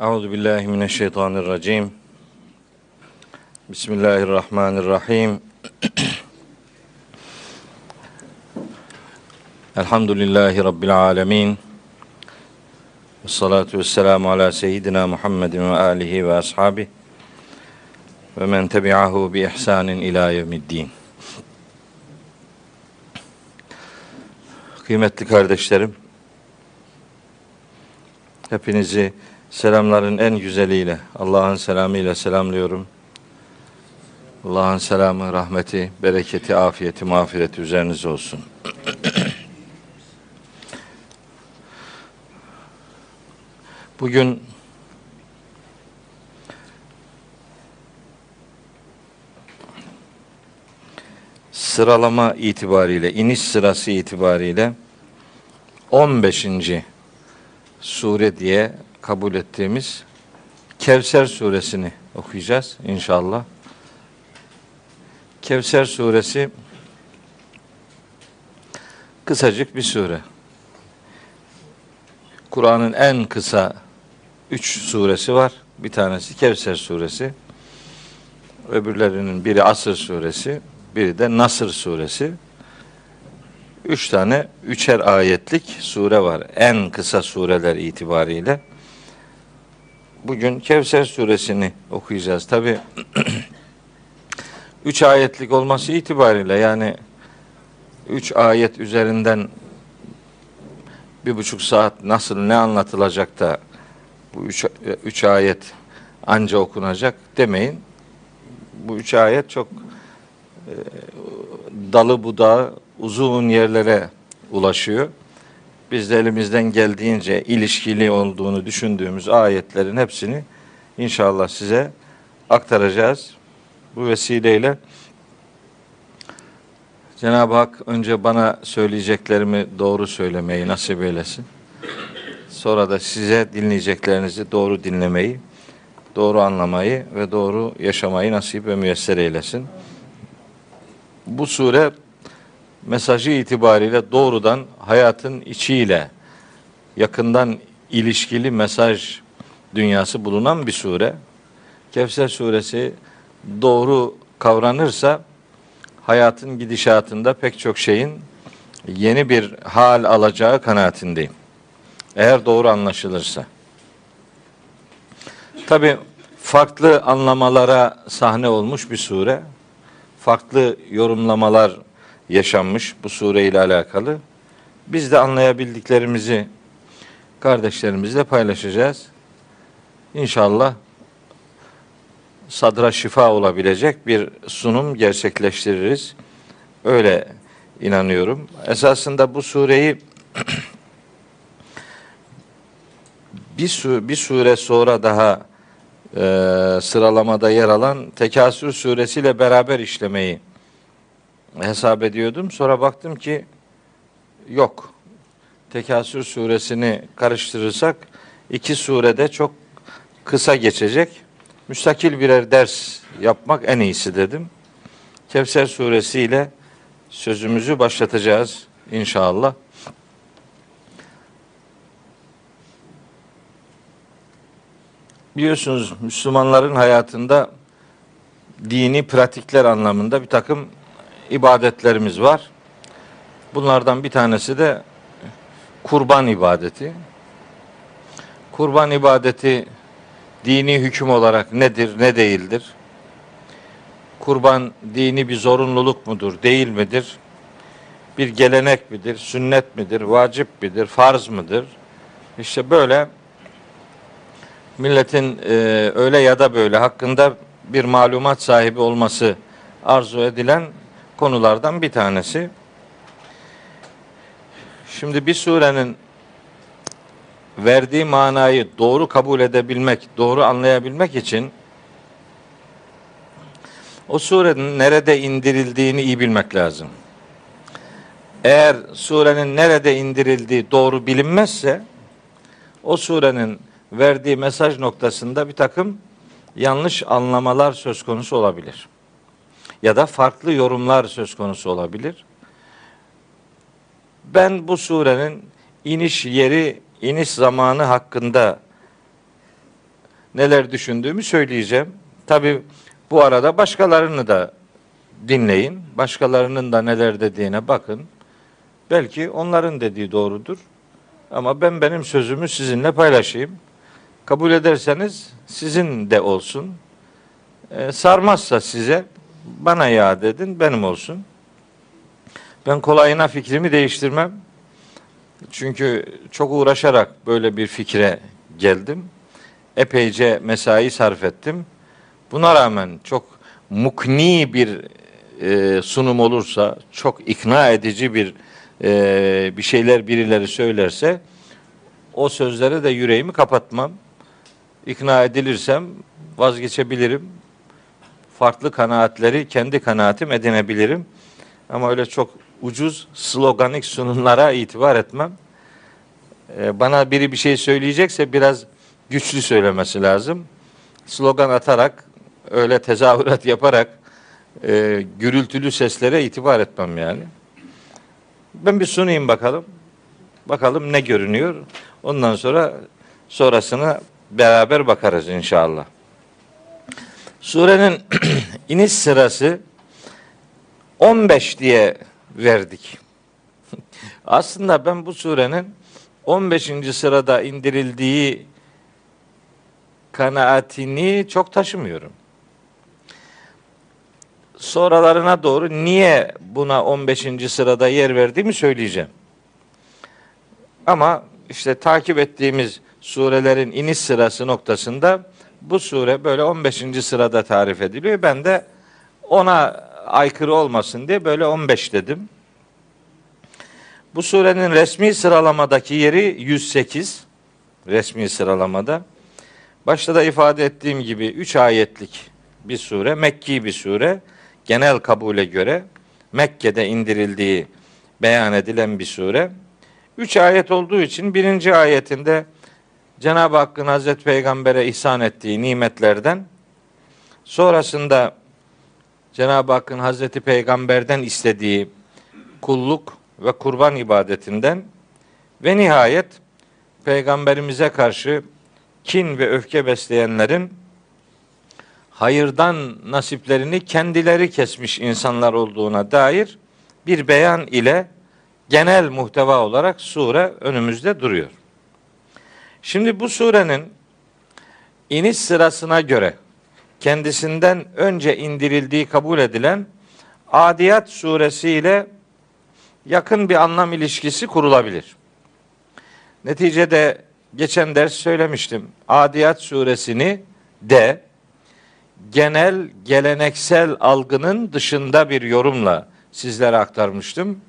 Euzu billahi mineşşeytanirracim. Bismillahirrahmanirrahim. Elhamdülillahi rabbil alamin. Ves salatu vesselamu ala seyyidina Muhammedin ve alihi ve ashabi ve men tebi'ahu bi ihsanin ila yevmiddin. Kıymetli kardeşlerim, hepinizi selamların en güzeliyle, Allah'ın selamıyla selamlıyorum. Allah'ın selamı, rahmeti, bereketi, afiyeti, mağfireti üzerinize olsun. Bugün sıralama itibariyle, iniş sırası itibariyle 15. sure diye kabul ettiğimiz Kevser suresini okuyacağız inşallah. Kevser suresi kısacık bir sure. Kur'an'ın en kısa üç suresi var. Bir tanesi Kevser suresi. Öbürlerinin biri Asır suresi, biri de Nasır suresi. Üç tane üçer ayetlik sure var. En kısa sureler itibariyle. Bugün Kevser suresini okuyacağız. Tabi üç ayetlik olması itibariyle yani üç ayet üzerinden bir buçuk saat nasıl ne anlatılacak da bu üç, üç ayet anca okunacak demeyin. Bu üç ayet çok e, dalı budağı uzun yerlere ulaşıyor. Biz de elimizden geldiğince ilişkili olduğunu düşündüğümüz ayetlerin hepsini inşallah size aktaracağız. Bu vesileyle Cenab-ı Hak önce bana söyleyeceklerimi doğru söylemeyi nasip eylesin. Sonra da size dinleyeceklerinizi doğru dinlemeyi, doğru anlamayı ve doğru yaşamayı nasip ve müyesser eylesin. Bu sure mesajı itibariyle doğrudan hayatın içiyle yakından ilişkili mesaj dünyası bulunan bir sure. Kevser suresi doğru kavranırsa hayatın gidişatında pek çok şeyin yeni bir hal alacağı kanaatindeyim. Eğer doğru anlaşılırsa. Tabi farklı anlamalara sahne olmuş bir sure. Farklı yorumlamalar yaşanmış bu sure ile alakalı. Biz de anlayabildiklerimizi kardeşlerimizle paylaşacağız. İnşallah sadra şifa olabilecek bir sunum gerçekleştiririz. Öyle inanıyorum. Esasında bu sureyi bir, su, bir sure sonra daha e, sıralamada yer alan Tekasür suresiyle beraber işlemeyi hesap ediyordum. Sonra baktım ki yok. Tekasür suresini karıştırırsak iki surede çok kısa geçecek. Müstakil birer ders yapmak en iyisi dedim. Kevser suresiyle sözümüzü başlatacağız inşallah. Biliyorsunuz Müslümanların hayatında dini pratikler anlamında bir takım ibadetlerimiz var. Bunlardan bir tanesi de kurban ibadeti. Kurban ibadeti dini hüküm olarak nedir, ne değildir? Kurban dini bir zorunluluk mudur, değil midir? Bir gelenek midir, sünnet midir, vacip midir, farz mıdır? İşte böyle milletin e, öyle ya da böyle hakkında bir malumat sahibi olması arzu edilen konulardan bir tanesi. Şimdi bir surenin verdiği manayı doğru kabul edebilmek, doğru anlayabilmek için o surenin nerede indirildiğini iyi bilmek lazım. Eğer surenin nerede indirildiği doğru bilinmezse o surenin verdiği mesaj noktasında bir takım yanlış anlamalar söz konusu olabilir. Ya da farklı yorumlar söz konusu olabilir. Ben bu surenin iniş yeri, iniş zamanı hakkında neler düşündüğümü söyleyeceğim. Tabi bu arada başkalarını da dinleyin. Başkalarının da neler dediğine bakın. Belki onların dediği doğrudur. Ama ben benim sözümü sizinle paylaşayım. Kabul ederseniz sizin de olsun. Ee, sarmazsa size bana iade edin, benim olsun. Ben kolayına fikrimi değiştirmem. Çünkü çok uğraşarak böyle bir fikre geldim. Epeyce mesai sarf ettim. Buna rağmen çok mukni bir e, sunum olursa, çok ikna edici bir e, bir şeyler birileri söylerse o sözlere de yüreğimi kapatmam. İkna edilirsem vazgeçebilirim. Farklı kanaatleri kendi kanaatim edinebilirim. Ama öyle çok ucuz sloganik sunumlara itibar etmem. Ee, bana biri bir şey söyleyecekse biraz güçlü söylemesi lazım. Slogan atarak, öyle tezahürat yaparak e, gürültülü seslere itibar etmem yani. Ben bir sunayım bakalım. Bakalım ne görünüyor. Ondan sonra sonrasını beraber bakarız inşallah. Surenin iniş sırası 15 diye verdik. Aslında ben bu surenin 15. sırada indirildiği kanaatini çok taşımıyorum. Sonralarına doğru niye buna 15. sırada yer verdiğimi söyleyeceğim. Ama işte takip ettiğimiz surelerin iniş sırası noktasında bu sure böyle 15. sırada tarif ediliyor. Ben de ona aykırı olmasın diye böyle 15 dedim. Bu surenin resmi sıralamadaki yeri 108. Resmi sıralamada. Başta da ifade ettiğim gibi 3 ayetlik bir sure, Mekki bir sure. Genel kabule göre Mekke'de indirildiği beyan edilen bir sure. Üç ayet olduğu için birinci ayetinde Cenab-ı Hakk'ın Hazreti Peygamber'e ihsan ettiği nimetlerden sonrasında Cenab-ı Hakk'ın Hazreti Peygamber'den istediği kulluk ve kurban ibadetinden ve nihayet Peygamberimize karşı kin ve öfke besleyenlerin hayırdan nasiplerini kendileri kesmiş insanlar olduğuna dair bir beyan ile genel muhteva olarak sure önümüzde duruyor. Şimdi bu surenin iniş sırasına göre kendisinden önce indirildiği kabul edilen Adiyat suresi ile yakın bir anlam ilişkisi kurulabilir. Neticede geçen ders söylemiştim. Adiyat suresini de genel geleneksel algının dışında bir yorumla sizlere aktarmıştım.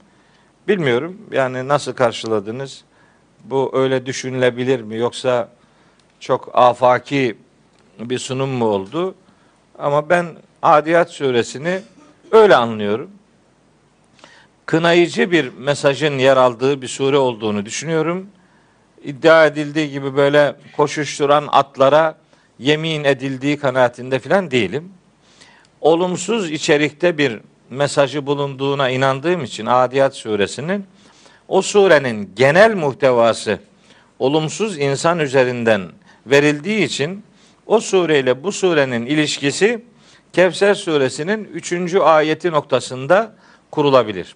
Bilmiyorum yani nasıl karşıladınız? Bu öyle düşünülebilir mi yoksa çok afaki bir sunum mu oldu? Ama ben Adiyat suresini öyle anlıyorum. Kınayıcı bir mesajın yer aldığı bir sure olduğunu düşünüyorum. İddia edildiği gibi böyle koşuşturan atlara yemin edildiği kanaatinde filan değilim. Olumsuz içerikte bir mesajı bulunduğuna inandığım için Adiyat suresinin o surenin genel muhtevası olumsuz insan üzerinden verildiği için o sureyle bu surenin ilişkisi Kevser suresinin 3. ayeti noktasında kurulabilir.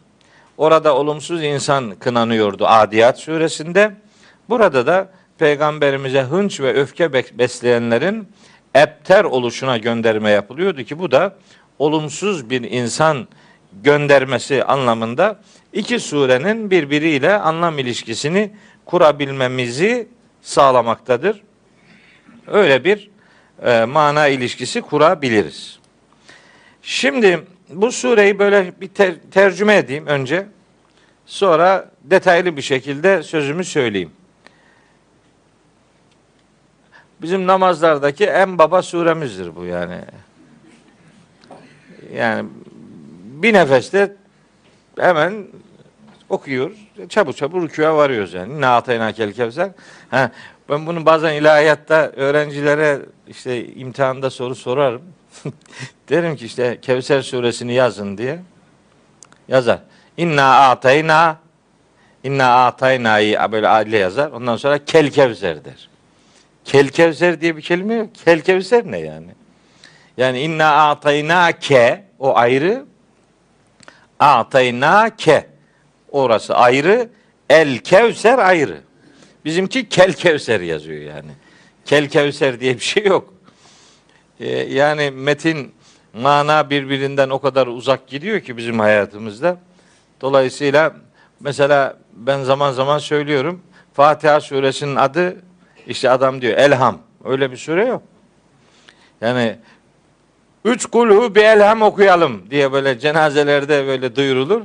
Orada olumsuz insan kınanıyordu Adiyat suresinde. Burada da peygamberimize hınç ve öfke besleyenlerin epter oluşuna gönderme yapılıyordu ki bu da olumsuz bir insan göndermesi anlamında iki surenin birbiriyle anlam ilişkisini kurabilmemizi sağlamaktadır. Öyle bir e, mana ilişkisi kurabiliriz. Şimdi bu sureyi böyle bir ter- tercüme edeyim önce. Sonra detaylı bir şekilde sözümü söyleyeyim. Bizim namazlardaki en baba suremizdir bu yani. Yani bir nefeste hemen okuyor. Çabuk çabuk rükûa varıyoruz yani. İnna atayna kel kevser. Ha, ben bunu bazen ilahiyatta öğrencilere işte imtihanda soru sorarım. Derim ki işte Kevser suresini yazın diye. Yazar. İnna atayna İnna atayna'yı böyle adile yazar. Ondan sonra kel kevser der. Kelkevser diye bir kelime yok. Kelkevser ne yani? Yani inna atayna ke o ayrı. Atayna ke orası ayrı. El kevser ayrı. Bizimki kel kevser yazıyor yani. Kel kevser diye bir şey yok. Ee, yani metin mana birbirinden o kadar uzak gidiyor ki bizim hayatımızda. Dolayısıyla mesela ben zaman zaman söylüyorum. Fatiha suresinin adı işte adam diyor Elham. Öyle bir sure yok. Yani üç kulhu bir elham okuyalım diye böyle cenazelerde böyle duyurulur.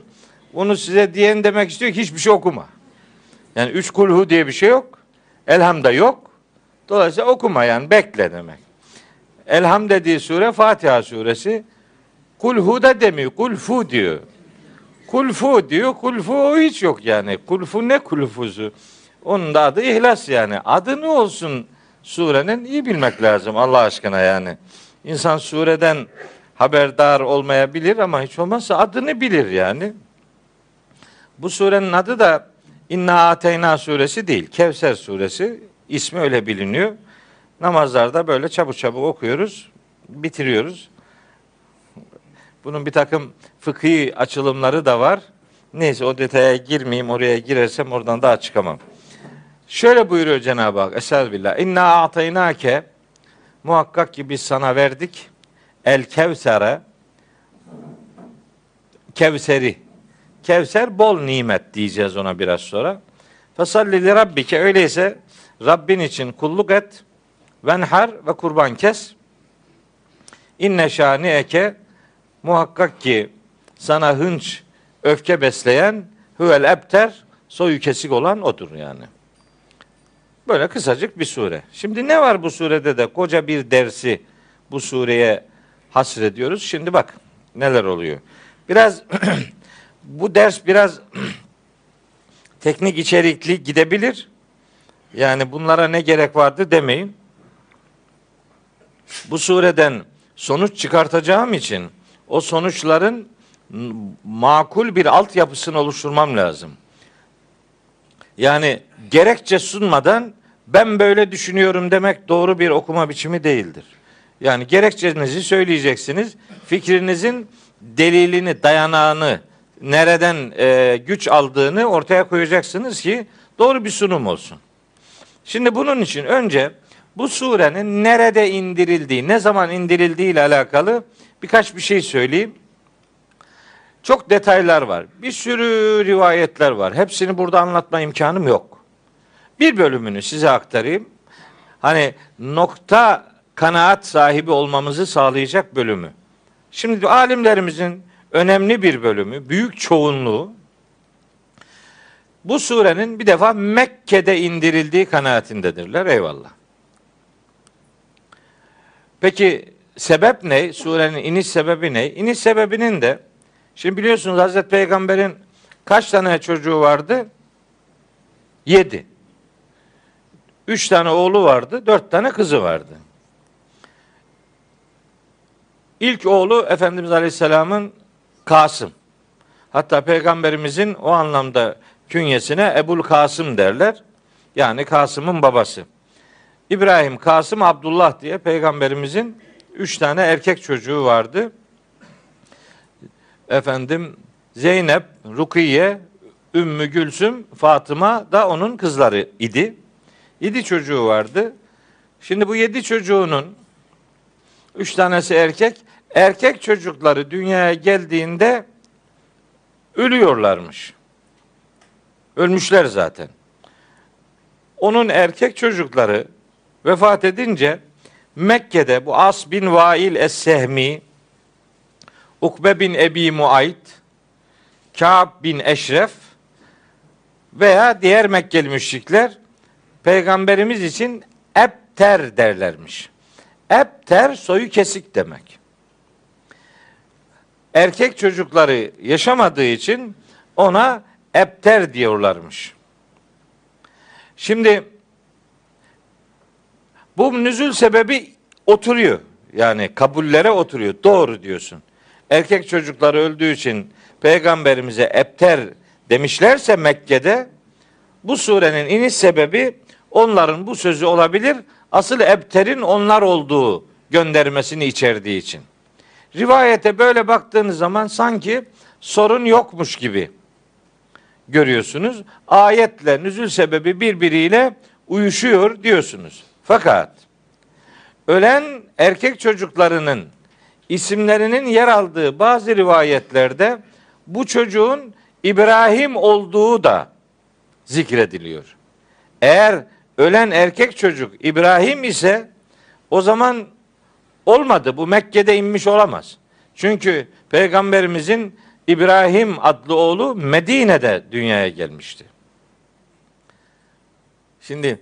Bunu size diyen demek istiyor ki hiçbir şey okuma. Yani üç kulhu diye bir şey yok. Elham da yok. Dolayısıyla okuma yani bekle demek. Elham dediği sure Fatiha suresi. Kulhu da demiyor. Kulfu diyor. Kulfu diyor. Kulfu o hiç yok yani. Kulfu ne kulfuzu? Onun da adı İhlas yani. Adı ne olsun surenin iyi bilmek lazım Allah aşkına yani. İnsan sureden haberdar olmayabilir ama hiç olmazsa adını bilir yani. Bu surenin adı da İnna Ateyna suresi değil. Kevser suresi. ismi öyle biliniyor. Namazlarda böyle çabuk çabuk okuyoruz. Bitiriyoruz. Bunun bir takım fıkhi açılımları da var. Neyse o detaya girmeyeyim. Oraya girersem oradan daha çıkamam. Şöyle buyuruyor Cenab-ı Hak. Estağfirullah. İnna a'taynake muhakkak ki biz sana verdik. El kevsere Kevseri. Kevser bol nimet diyeceğiz ona biraz sonra. Fesalli li rabbike öyleyse Rabbin için kulluk et. Venhar ve kurban kes. İnne şani eke muhakkak ki sana hınç, öfke besleyen huvel ebter soyu kesik olan odur yani. Böyle kısacık bir sure. Şimdi ne var bu surede de koca bir dersi bu sureye hasrediyoruz. Şimdi bak neler oluyor. Biraz bu ders biraz teknik içerikli gidebilir. Yani bunlara ne gerek vardı demeyin. Bu sureden sonuç çıkartacağım için o sonuçların makul bir altyapısını oluşturmam lazım. Yani gerekçe sunmadan ben böyle düşünüyorum demek doğru bir okuma biçimi değildir. Yani gerekçenizi söyleyeceksiniz. Fikrinizin delilini, dayanağını, nereden e, güç aldığını ortaya koyacaksınız ki doğru bir sunum olsun. Şimdi bunun için önce bu surenin nerede indirildiği, ne zaman indirildiği ile alakalı birkaç bir şey söyleyeyim. Çok detaylar var. Bir sürü rivayetler var. Hepsini burada anlatma imkanım yok. Bir bölümünü size aktarayım. Hani nokta kanaat sahibi olmamızı sağlayacak bölümü. Şimdi alimlerimizin önemli bir bölümü, büyük çoğunluğu bu surenin bir defa Mekke'de indirildiği kanaatindedirler. Eyvallah. Peki sebep ne? Surenin iniş sebebi ne? İniş sebebinin de şimdi biliyorsunuz Hazreti Peygamber'in kaç tane çocuğu vardı? Yedi. Üç tane oğlu vardı, dört tane kızı vardı. İlk oğlu Efendimiz Aleyhisselam'ın Kasım. Hatta Peygamberimizin o anlamda künyesine Ebul Kasım derler. Yani Kasım'ın babası. İbrahim, Kasım, Abdullah diye peygamberimizin üç tane erkek çocuğu vardı. Efendim Zeynep, Rukiye, Ümmü Gülsüm, Fatıma da onun kızları idi. Yedi çocuğu vardı. Şimdi bu yedi çocuğunun üç tanesi erkek. Erkek çocukları dünyaya geldiğinde ölüyorlarmış. Ölmüşler zaten. Onun erkek çocukları vefat edince Mekke'de bu As bin Vail Es-Sehmi, Ukbe bin Ebi Muayt, Ka'b bin Eşref veya diğer Mekkeli müşrikler peygamberimiz için Ebter derlermiş. Ebter soyu kesik demek. Erkek çocukları yaşamadığı için ona Ebter diyorlarmış. Şimdi bu nüzül sebebi oturuyor. Yani kabullere oturuyor. Doğru diyorsun. Erkek çocukları öldüğü için peygamberimize ebter demişlerse Mekke'de bu surenin iniş sebebi onların bu sözü olabilir asıl ebterin onlar olduğu göndermesini içerdiği için. Rivayete böyle baktığınız zaman sanki sorun yokmuş gibi görüyorsunuz. Ayetle nüzül sebebi birbiriyle uyuşuyor diyorsunuz. Fakat ölen erkek çocuklarının isimlerinin yer aldığı bazı rivayetlerde bu çocuğun İbrahim olduğu da zikrediliyor. Eğer ölen erkek çocuk İbrahim ise o zaman olmadı. Bu Mekke'de inmiş olamaz. Çünkü peygamberimizin İbrahim adlı oğlu Medine'de dünyaya gelmişti. Şimdi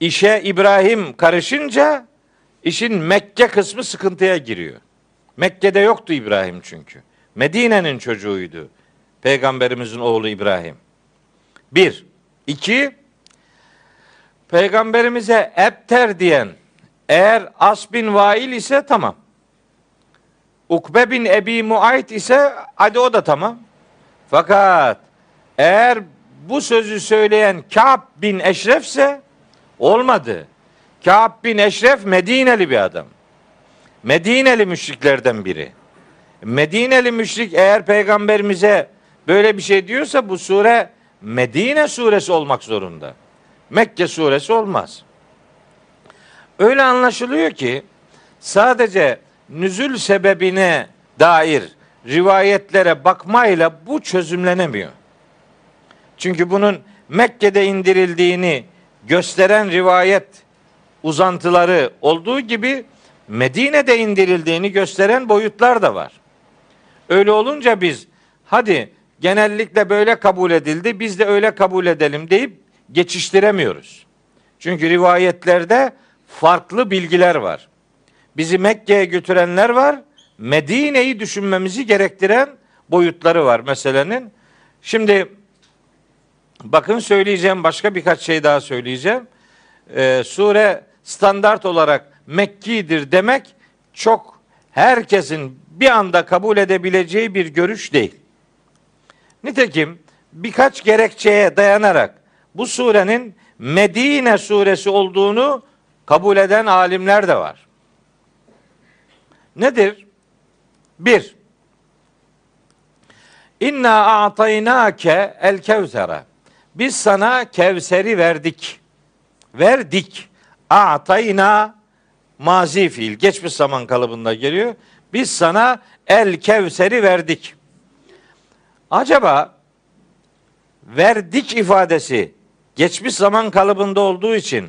işe İbrahim karışınca işin Mekke kısmı sıkıntıya giriyor. Mekke'de yoktu İbrahim çünkü. Medine'nin çocuğuydu. Peygamberimizin oğlu İbrahim. Bir. iki Peygamberimize Ebter diyen eğer As bin Vail ise tamam. Ukbe bin Ebi Muayt ise hadi o da tamam. Fakat eğer bu sözü söyleyen Ka'b bin Eşref ise olmadı. Ka'b bin Eşref Medineli bir adam. Medineli müşriklerden biri. Medineli müşrik eğer peygamberimize böyle bir şey diyorsa bu sure Medine suresi olmak zorunda. Mekke suresi olmaz. Öyle anlaşılıyor ki sadece nüzül sebebine dair rivayetlere bakmayla bu çözümlenemiyor. Çünkü bunun Mekke'de indirildiğini gösteren rivayet uzantıları olduğu gibi Medine'de indirildiğini gösteren boyutlar da var. Öyle olunca biz hadi genellikle böyle kabul edildi biz de öyle kabul edelim deyip geçiştiremiyoruz. Çünkü rivayetlerde farklı bilgiler var. Bizi Mekke'ye götürenler var. Medine'yi düşünmemizi gerektiren boyutları var meselenin. Şimdi bakın söyleyeceğim başka birkaç şey daha söyleyeceğim. Ee, sure standart olarak Mekki'dir demek çok herkesin bir anda kabul edebileceği bir görüş değil. Nitekim birkaç gerekçeye dayanarak bu surenin Medine suresi olduğunu kabul eden alimler de var. Nedir? Bir, İnna a'taynake el kevsera. Biz sana Kevser'i verdik. Verdik. A'tayna mazi fiil. Geçmiş zaman kalıbında geliyor. Biz sana el Kevser'i verdik. Acaba verdik ifadesi geçmiş zaman kalıbında olduğu için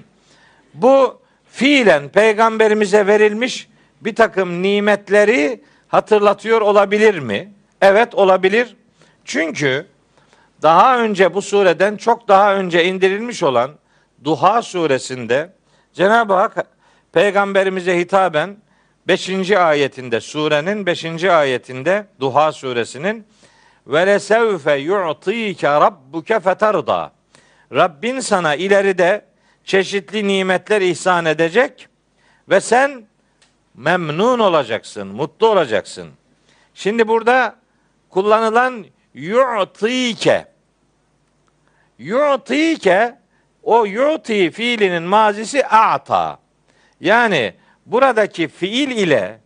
bu fiilen peygamberimize verilmiş bir takım nimetleri hatırlatıyor olabilir mi? Evet olabilir. Çünkü daha önce bu sureden çok daha önce indirilmiş olan Duha suresinde Cenab-ı Hak peygamberimize hitaben 5. ayetinde surenin 5. ayetinde Duha suresinin ve lesevfe yu'tike rabbuke fetarda. Rabbin sana ileride çeşitli nimetler ihsan edecek ve sen memnun olacaksın, mutlu olacaksın. Şimdi burada kullanılan yu'tike yu'tike o yu'ti fiilinin mazisi a'ta. Yani buradaki fiil ile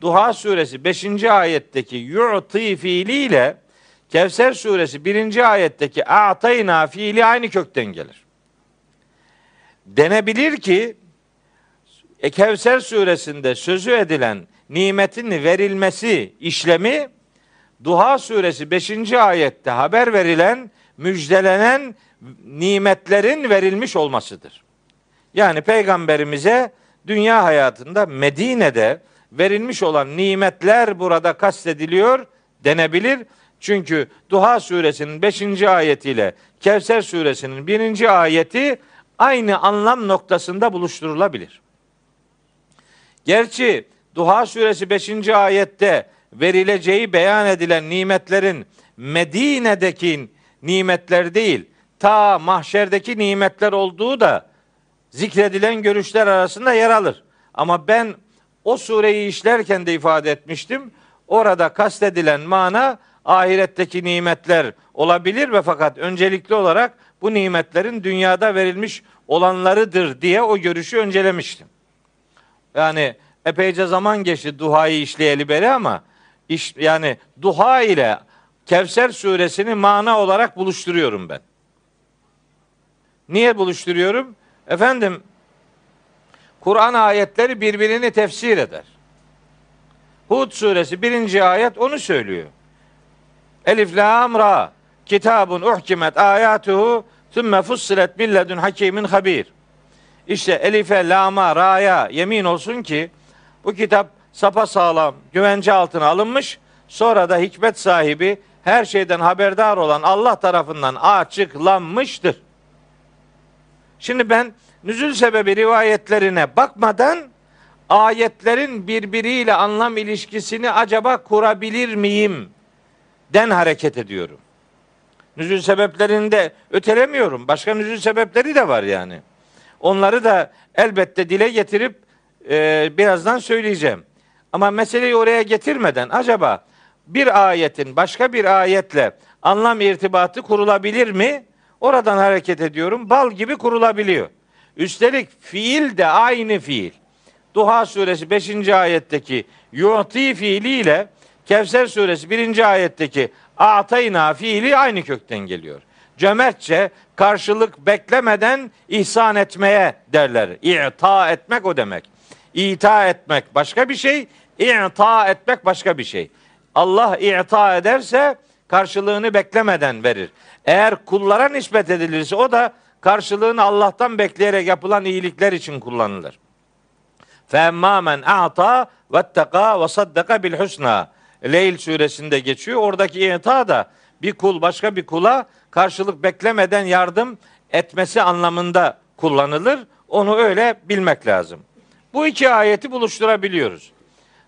Duha suresi 5. ayetteki yu'ti fiili ile Kevser suresi 1. ayetteki a'tayna fiili aynı kökten gelir. Denebilir ki e, Kevser suresinde sözü edilen nimetin verilmesi işlemi Duha suresi 5. ayette haber verilen müjdelenen nimetlerin verilmiş olmasıdır. Yani peygamberimize dünya hayatında Medine'de verilmiş olan nimetler burada kastediliyor denebilir. Çünkü Duha suresinin 5. ayetiyle Kevser suresinin 1. ayeti aynı anlam noktasında buluşturulabilir. Gerçi Duha suresi 5. ayette verileceği beyan edilen nimetlerin Medine'deki nimetler değil, ta mahşerdeki nimetler olduğu da zikredilen görüşler arasında yer alır. Ama ben o sureyi işlerken de ifade etmiştim. Orada kastedilen mana ahiretteki nimetler olabilir ve fakat öncelikli olarak bu nimetlerin dünyada verilmiş olanlarıdır diye o görüşü öncelemiştim. Yani epeyce zaman geçti duhayı işleyeli beri ama iş, yani duha ile Kevser suresini mana olarak buluşturuyorum ben. Niye buluşturuyorum? Efendim Kur'an ayetleri birbirini tefsir eder. Hud suresi birinci ayet onu söylüyor. Elif lam ra kitabun uhkimet ayatuhu sümme fussilet milledun hakimin habir. İşte elife, lama, ra'ya yemin olsun ki bu kitap sapa sağlam, güvence altına alınmış. Sonra da hikmet sahibi, her şeyden haberdar olan Allah tarafından açıklanmıştır. Şimdi ben nüzül sebebi rivayetlerine bakmadan ayetlerin birbiriyle anlam ilişkisini acaba kurabilir miyim? Den hareket ediyorum. Nüzül sebeplerini de ötelemiyorum. Başka nüzül sebepleri de var yani. Onları da elbette dile getirip e, birazdan söyleyeceğim. Ama meseleyi oraya getirmeden acaba bir ayetin başka bir ayetle anlam irtibatı kurulabilir mi? Oradan hareket ediyorum. Bal gibi kurulabiliyor. Üstelik fiil de aynı fiil. Duha suresi 5. ayetteki yu'ti fiiliyle Kevser suresi 1. ayetteki a'tayna fiili aynı kökten geliyor. Cömertçe karşılık beklemeden ihsan etmeye derler. İ'ta etmek o demek. İta etmek başka bir şey, i'ta etmek başka bir şey. Allah i'ta ederse karşılığını beklemeden verir. Eğer kullara nispet edilirse o da karşılığını Allah'tan bekleyerek yapılan iyilikler için kullanılır. Femma men a'ta vetteka ve saddaka bil. Leyl suresinde geçiyor. Oradaki i'ta da bir kul başka bir kula karşılık beklemeden yardım etmesi anlamında kullanılır. Onu öyle bilmek lazım. Bu iki ayeti buluşturabiliyoruz.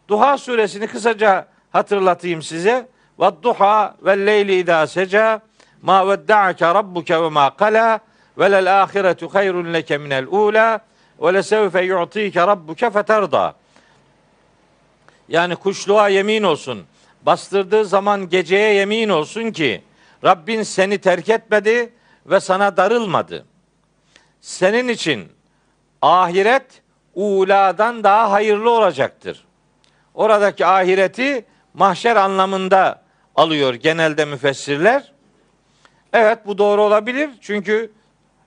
Duha suresini kısaca hatırlatayım size. Ve duha ve leyli idâ seca ma vedda'ake rabbuke ve ma kala ve lel ahiretu hayrun leke minel ula ve lesevfe yu'tike rabbuke feterda. Yani kuşluğa yemin olsun. Bastırdığı zaman geceye yemin olsun ki Rabbin seni terk etmedi ve sana darılmadı. Senin için ahiret uladan daha hayırlı olacaktır. Oradaki ahireti mahşer anlamında alıyor genelde müfessirler. Evet bu doğru olabilir. Çünkü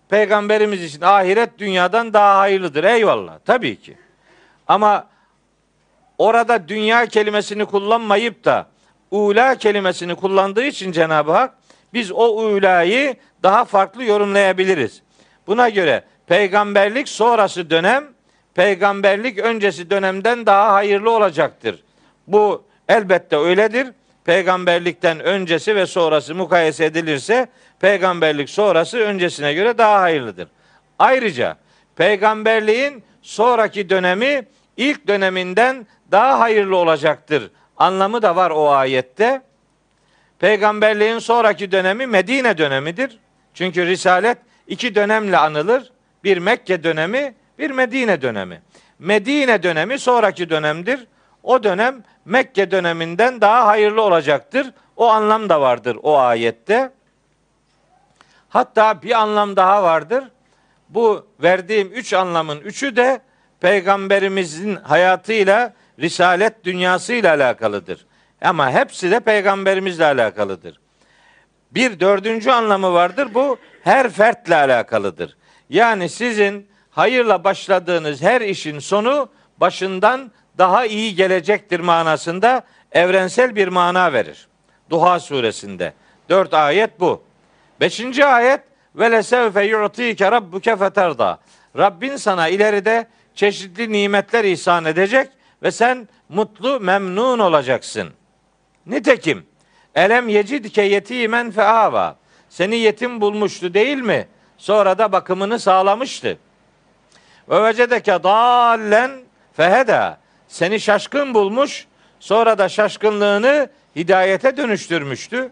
peygamberimiz için ahiret dünyadan daha hayırlıdır. Eyvallah tabii ki. Ama orada dünya kelimesini kullanmayıp da ula kelimesini kullandığı için Cenab-ı Hak biz o ulayı daha farklı yorumlayabiliriz. Buna göre peygamberlik sonrası dönem peygamberlik öncesi dönemden daha hayırlı olacaktır. Bu elbette öyledir. Peygamberlikten öncesi ve sonrası mukayese edilirse peygamberlik sonrası öncesine göre daha hayırlıdır. Ayrıca peygamberliğin sonraki dönemi ilk döneminden daha hayırlı olacaktır. Anlamı da var o ayette. Peygamberliğin sonraki dönemi Medine dönemidir. Çünkü Risalet iki dönemle anılır. Bir Mekke dönemi, bir Medine dönemi. Medine dönemi sonraki dönemdir. O dönem Mekke döneminden daha hayırlı olacaktır. O anlam da vardır o ayette. Hatta bir anlam daha vardır. Bu verdiğim üç anlamın üçü de peygamberimizin hayatıyla, risalet dünyasıyla alakalıdır. Ama hepsi de peygamberimizle alakalıdır. Bir dördüncü anlamı vardır. Bu her fertle alakalıdır. Yani sizin hayırla başladığınız her işin sonu başından daha iyi gelecektir manasında evrensel bir mana verir. Duha suresinde. Dört ayet bu. Beşinci ayet ve lesevfe yu'tike rabbuke feterda. Rabbin sana ileride çeşitli nimetler ihsan edecek ve sen mutlu, memnun olacaksın. Nitekim elem yecidke yetimen feava. Seni yetim bulmuştu değil mi? Sonra da bakımını sağlamıştı. Ve vecedeke dallen feheda. Seni şaşkın bulmuş, sonra da şaşkınlığını hidayete dönüştürmüştü.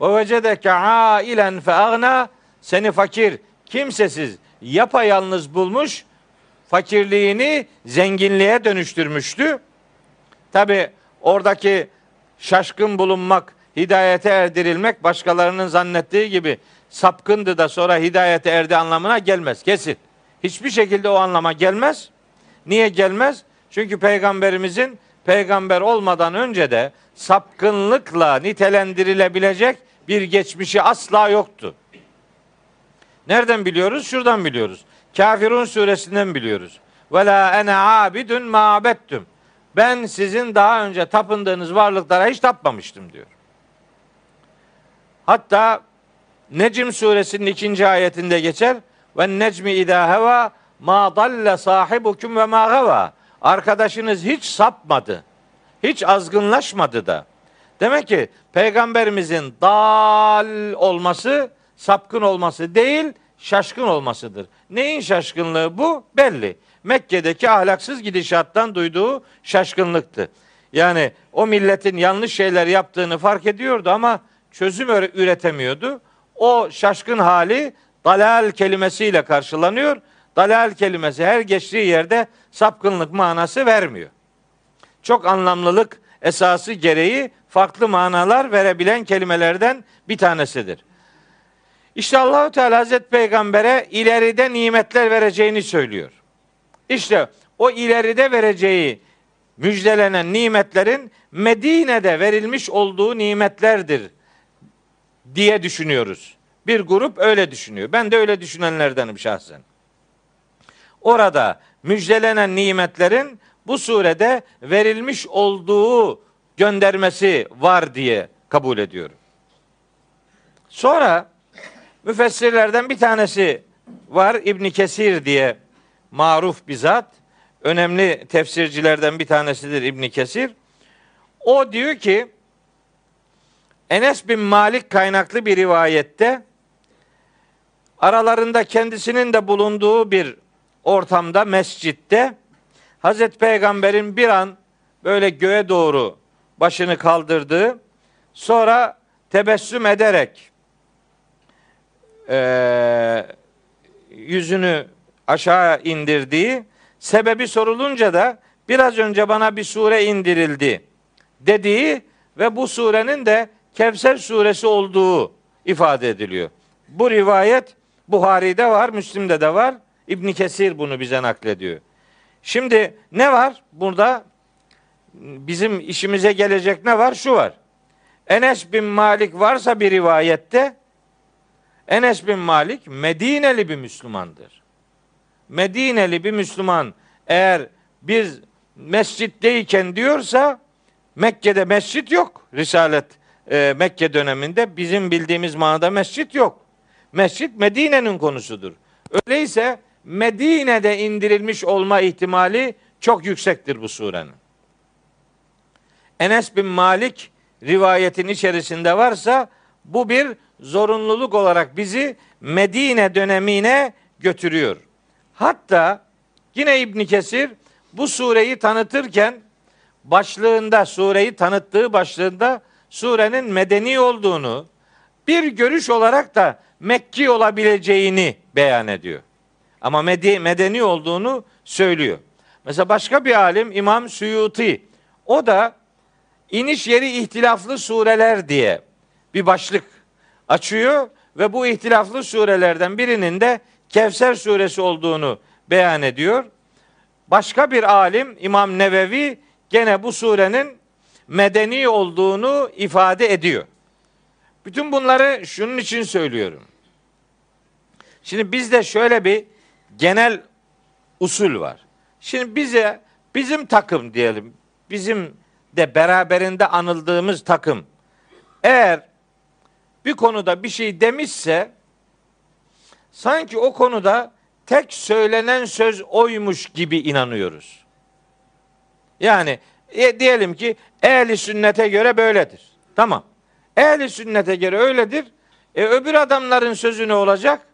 Ve vecedeke ailen feagna. Seni fakir, kimsesiz, yapayalnız bulmuş, fakirliğini zenginliğe dönüştürmüştü. Tabi oradaki şaşkın bulunmak, hidayete erdirilmek başkalarının zannettiği gibi sapkındı da sonra hidayete erdi anlamına gelmez. Kesin. Hiçbir şekilde o anlama gelmez. Niye gelmez? Çünkü peygamberimizin peygamber olmadan önce de sapkınlıkla nitelendirilebilecek bir geçmişi asla yoktu. Nereden biliyoruz? Şuradan biliyoruz. Kafirun suresinden biliyoruz. Ve la ene abidun ma abettum. Ben sizin daha önce tapındığınız varlıklara hiç tapmamıştım diyor. Hatta Necm suresinin ikinci ayetinde geçer. Ve necmi idâ heva ma dalle sahibukum ve ma gava. Arkadaşınız hiç sapmadı. Hiç azgınlaşmadı da. Demek ki peygamberimizin dal olması, sapkın olması değil, şaşkın olmasıdır. Neyin şaşkınlığı bu? Belli. Mekke'deki ahlaksız gidişattan duyduğu şaşkınlıktı. Yani o milletin yanlış şeyler yaptığını fark ediyordu ama çözüm üretemiyordu. O şaşkın hali dalal kelimesiyle karşılanıyor. Dalal kelimesi her geçtiği yerde sapkınlık manası vermiyor. Çok anlamlılık esası gereği farklı manalar verebilen kelimelerden bir tanesidir. İşte Allahu Teala Hazreti Peygamber'e ileride nimetler vereceğini söylüyor. İşte o ileride vereceği müjdelenen nimetlerin Medine'de verilmiş olduğu nimetlerdir diye düşünüyoruz. Bir grup öyle düşünüyor. Ben de öyle düşünenlerdenim şahsen. Orada müjdelenen nimetlerin bu surede verilmiş olduğu göndermesi var diye kabul ediyorum. Sonra müfessirlerden bir tanesi var İbn Kesir diye maruf bizzat önemli tefsircilerden bir tanesidir İbn Kesir. O diyor ki Enes bin Malik kaynaklı bir rivayette aralarında kendisinin de bulunduğu bir ortamda mescitte Hazreti Peygamber'in bir an böyle göğe doğru başını kaldırdığı sonra tebessüm ederek e, yüzünü aşağı indirdiği sebebi sorulunca da biraz önce bana bir sure indirildi dediği ve bu surenin de Kevser suresi olduğu ifade ediliyor. Bu rivayet Buhari'de var, Müslim'de de var. İbn Kesir bunu bize naklediyor. Şimdi ne var burada? Bizim işimize gelecek ne var? Şu var. Enes bin Malik varsa bir rivayette Enes bin Malik Medineli bir Müslümandır. Medineli bir Müslüman eğer biz mescitteyken diyorsa Mekke'de mescit yok. Risalet e, Mekke döneminde bizim bildiğimiz manada mescit yok. Mescit Medine'nin konusudur. Öyleyse Medine'de indirilmiş olma ihtimali çok yüksektir bu surenin. Enes bin Malik rivayetin içerisinde varsa bu bir zorunluluk olarak bizi Medine dönemine götürüyor. Hatta yine İbn Kesir bu sureyi tanıtırken başlığında sureyi tanıttığı başlığında surenin medeni olduğunu bir görüş olarak da Mekki olabileceğini beyan ediyor. Ama medeni olduğunu söylüyor. Mesela başka bir alim İmam Suyuti o da iniş yeri ihtilaflı sureler diye bir başlık açıyor ve bu ihtilaflı surelerden birinin de Kevser suresi olduğunu beyan ediyor. Başka bir alim İmam Nevevi gene bu surenin medeni olduğunu ifade ediyor. Bütün bunları şunun için söylüyorum. Şimdi bizde şöyle bir genel usul var. Şimdi bize bizim takım diyelim, bizim de beraberinde anıldığımız takım eğer bir konuda bir şey demişse sanki o konuda tek söylenen söz oymuş gibi inanıyoruz. Yani e, diyelim ki ehli sünnete göre böyledir. Tamam. Ehli sünnete göre öyledir. E öbür adamların sözü ne olacak?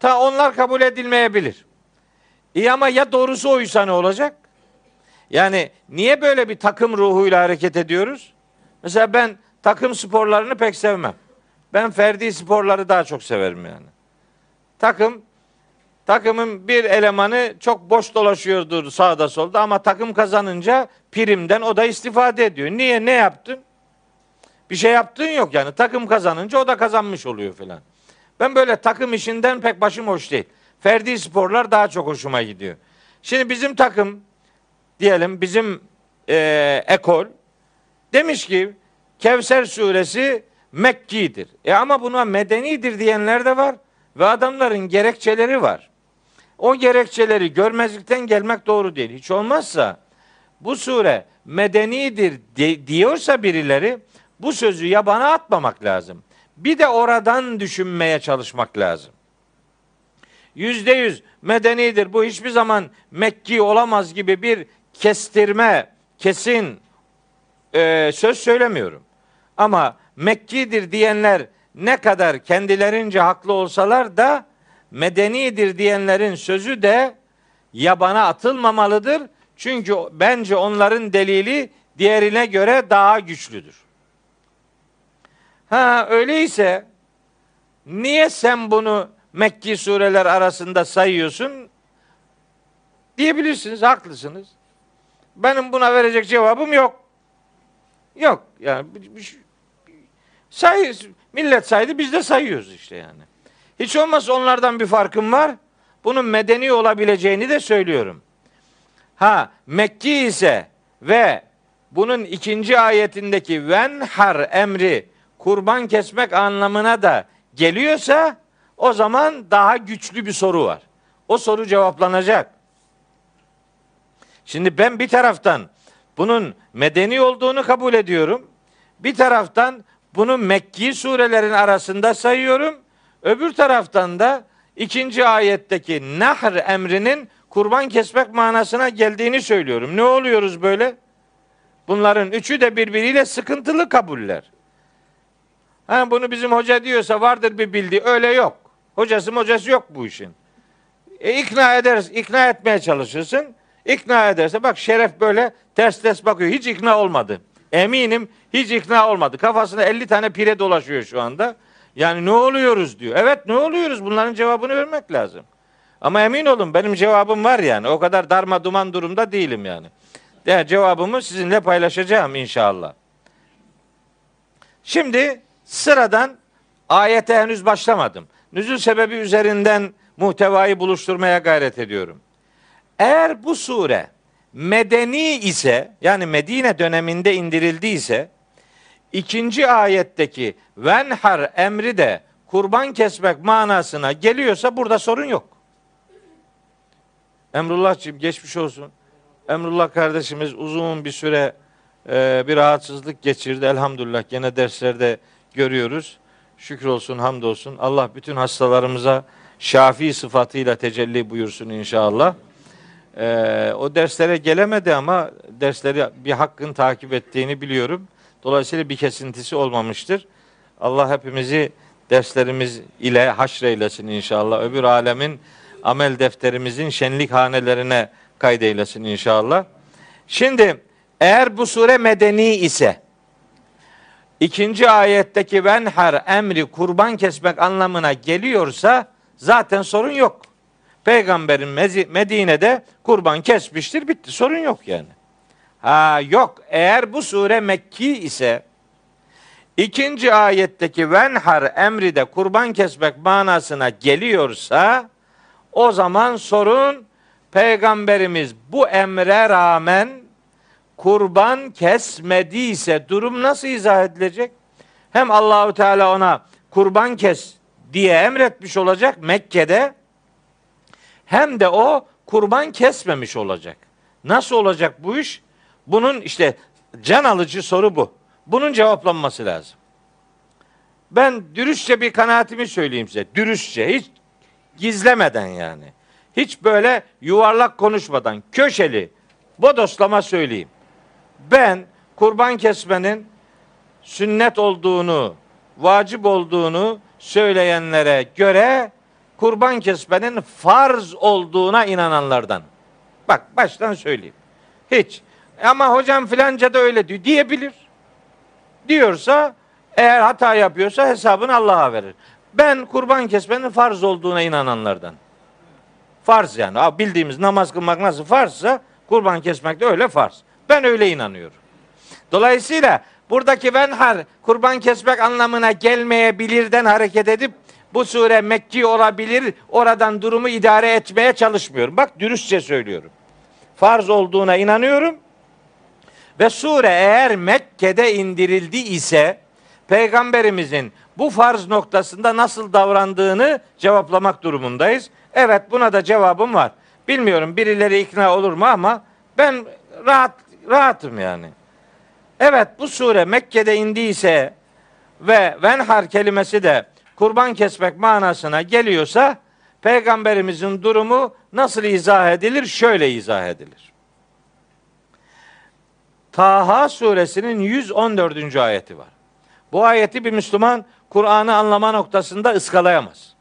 Ta onlar kabul edilmeyebilir. İyi ama ya doğrusu oysa ne olacak? Yani niye böyle bir takım ruhuyla hareket ediyoruz? Mesela ben takım sporlarını pek sevmem. Ben ferdi sporları daha çok severim yani. Takım takımın bir elemanı çok boş dolaşıyordur sağda solda ama takım kazanınca primden o da istifade ediyor. Niye? Ne yaptın? Bir şey yaptığın yok yani. Takım kazanınca o da kazanmış oluyor filan. Ben böyle takım işinden pek başım hoş değil. Ferdi sporlar daha çok hoşuma gidiyor. Şimdi bizim takım diyelim bizim e, ekol demiş ki Kevser suresi Mekki'dir. E ama buna medenidir diyenler de var ve adamların gerekçeleri var. O gerekçeleri görmezlikten gelmek doğru değil. Hiç olmazsa bu sure medenidir de, diyorsa birileri bu sözü yabana atmamak lazım. Bir de oradan düşünmeye çalışmak lazım. Yüzde yüz medenidir bu hiçbir zaman Mekki olamaz gibi bir kestirme, kesin e, söz söylemiyorum. Ama Mekkidir diyenler ne kadar kendilerince haklı olsalar da medenidir diyenlerin sözü de yabana atılmamalıdır. Çünkü bence onların delili diğerine göre daha güçlüdür. Ha öyleyse niye sen bunu Mekki sureler arasında sayıyorsun? Diyebilirsiniz, haklısınız. Benim buna verecek cevabım yok. Yok. Yani bir, say, millet saydı biz de sayıyoruz işte yani. Hiç olmazsa onlardan bir farkım var. Bunun medeni olabileceğini de söylüyorum. Ha Mekki ise ve bunun ikinci ayetindeki venhar emri kurban kesmek anlamına da geliyorsa o zaman daha güçlü bir soru var. O soru cevaplanacak. Şimdi ben bir taraftan bunun medeni olduğunu kabul ediyorum. Bir taraftan bunu Mekki surelerin arasında sayıyorum. Öbür taraftan da ikinci ayetteki nahr emrinin kurban kesmek manasına geldiğini söylüyorum. Ne oluyoruz böyle? Bunların üçü de birbiriyle sıkıntılı kabuller. Ha, bunu bizim hoca diyorsa vardır bir bildiği. Öyle yok. Hocası hocası yok bu işin. E, ikna ederiz, ikna etmeye çalışırsın. İkna ederse bak Şeref böyle ters ters bakıyor. Hiç ikna olmadı. Eminim hiç ikna olmadı. Kafasında 50 tane pire dolaşıyor şu anda. Yani ne oluyoruz diyor. Evet ne oluyoruz? Bunların cevabını vermek lazım. Ama emin olun benim cevabım var yani. O kadar darma duman durumda değilim yani. yani cevabımı sizinle paylaşacağım inşallah. Şimdi sıradan ayete henüz başlamadım. Nüzül sebebi üzerinden muhtevayı buluşturmaya gayret ediyorum. Eğer bu sure medeni ise yani Medine döneminde indirdiyse ikinci ayetteki venhar emri de kurban kesmek manasına geliyorsa burada sorun yok. Emrullah'cığım geçmiş olsun. Emrullah kardeşimiz uzun bir süre e, bir rahatsızlık geçirdi. Elhamdülillah gene derslerde görüyoruz. Şükür olsun, hamdolsun. Allah bütün hastalarımıza şafi sıfatıyla tecelli buyursun inşallah. Ee, o derslere gelemedi ama dersleri bir hakkın takip ettiğini biliyorum. Dolayısıyla bir kesintisi olmamıştır. Allah hepimizi derslerimiz ile haşreylesin inşallah. Öbür alemin amel defterimizin şenlik hanelerine kaydeylesin inşallah. Şimdi eğer bu sure medeni ise ikinci ayetteki venhar emri kurban kesmek anlamına geliyorsa zaten sorun yok. Peygamberin Medine'de kurban kesmiştir bitti sorun yok yani. Ha yok eğer bu sure Mekki ise ikinci ayetteki venhar emri de kurban kesmek manasına geliyorsa o zaman sorun peygamberimiz bu emre rağmen kurban kesmediyse durum nasıl izah edilecek? Hem Allahu Teala ona kurban kes diye emretmiş olacak Mekke'de hem de o kurban kesmemiş olacak. Nasıl olacak bu iş? Bunun işte can alıcı soru bu. Bunun cevaplanması lazım. Ben dürüstçe bir kanaatimi söyleyeyim size. Dürüstçe, hiç gizlemeden yani. Hiç böyle yuvarlak konuşmadan, köşeli, bodoslama söyleyeyim. Ben kurban kesmenin sünnet olduğunu, vacip olduğunu söyleyenlere göre kurban kesmenin farz olduğuna inananlardan. Bak baştan söyleyeyim. Hiç. Ama hocam filanca da öyle diyor diyebilir. Diyorsa eğer hata yapıyorsa hesabını Allah'a verir. Ben kurban kesmenin farz olduğuna inananlardan. Farz yani. Bildiğimiz namaz kılmak nasıl farzsa kurban kesmek de öyle farz. Ben öyle inanıyorum. Dolayısıyla buradaki venhar kurban kesmek anlamına gelmeyebilirden hareket edip bu sure Mekki olabilir. Oradan durumu idare etmeye çalışmıyorum. Bak dürüstçe söylüyorum. Farz olduğuna inanıyorum. Ve sure eğer Mekke'de indirildi ise peygamberimizin bu farz noktasında nasıl davrandığını cevaplamak durumundayız. Evet buna da cevabım var. Bilmiyorum birileri ikna olur mu ama ben rahat rahatım yani. Evet bu sure Mekke'de indiyse ve venhar kelimesi de kurban kesmek manasına geliyorsa peygamberimizin durumu nasıl izah edilir? Şöyle izah edilir. Taha suresinin 114. ayeti var. Bu ayeti bir Müslüman Kur'an'ı anlama noktasında ıskalayamaz.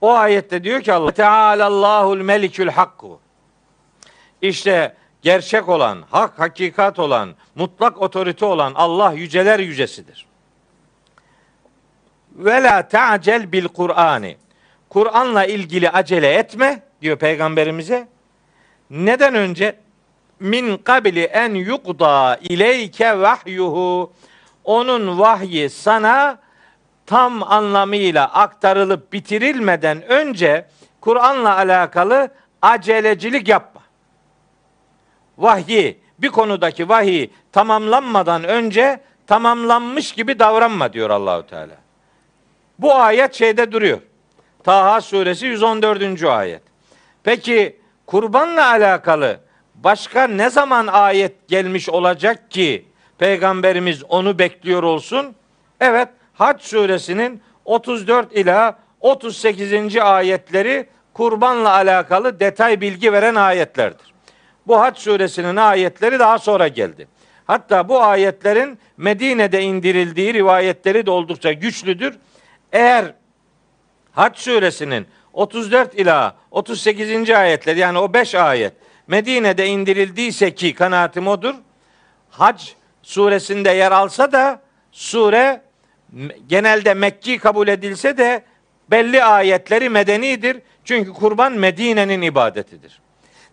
O ayette diyor ki Allah Teala Allahul Melikül Hakku. İşte gerçek olan, hak, hakikat olan, mutlak otorite olan Allah yüceler yücesidir. Ve la ta'cel bil Kur'ani. Kur'an'la ilgili acele etme diyor peygamberimize. Neden önce min kabli en yukda ileyke vahyuhu onun vahyi sana tam anlamıyla aktarılıp bitirilmeden önce Kur'an'la alakalı acelecilik yapma. Vahyi, bir konudaki vahiy tamamlanmadan önce tamamlanmış gibi davranma diyor Allahu Teala. Bu ayet şeyde duruyor. Taha suresi 114. ayet. Peki kurbanla alakalı başka ne zaman ayet gelmiş olacak ki peygamberimiz onu bekliyor olsun? Evet, Hac suresinin 34 ila 38. ayetleri kurbanla alakalı detay bilgi veren ayetlerdir. Bu Hac suresinin ayetleri daha sonra geldi. Hatta bu ayetlerin Medine'de indirildiği rivayetleri de oldukça güçlüdür. Eğer Hac suresinin 34 ila 38. ayetler yani o 5 ayet Medine'de indirildiyse ki kanaatim odur. Hac suresinde yer alsa da sure genelde Mekki kabul edilse de belli ayetleri medenidir. Çünkü kurban Medine'nin ibadetidir.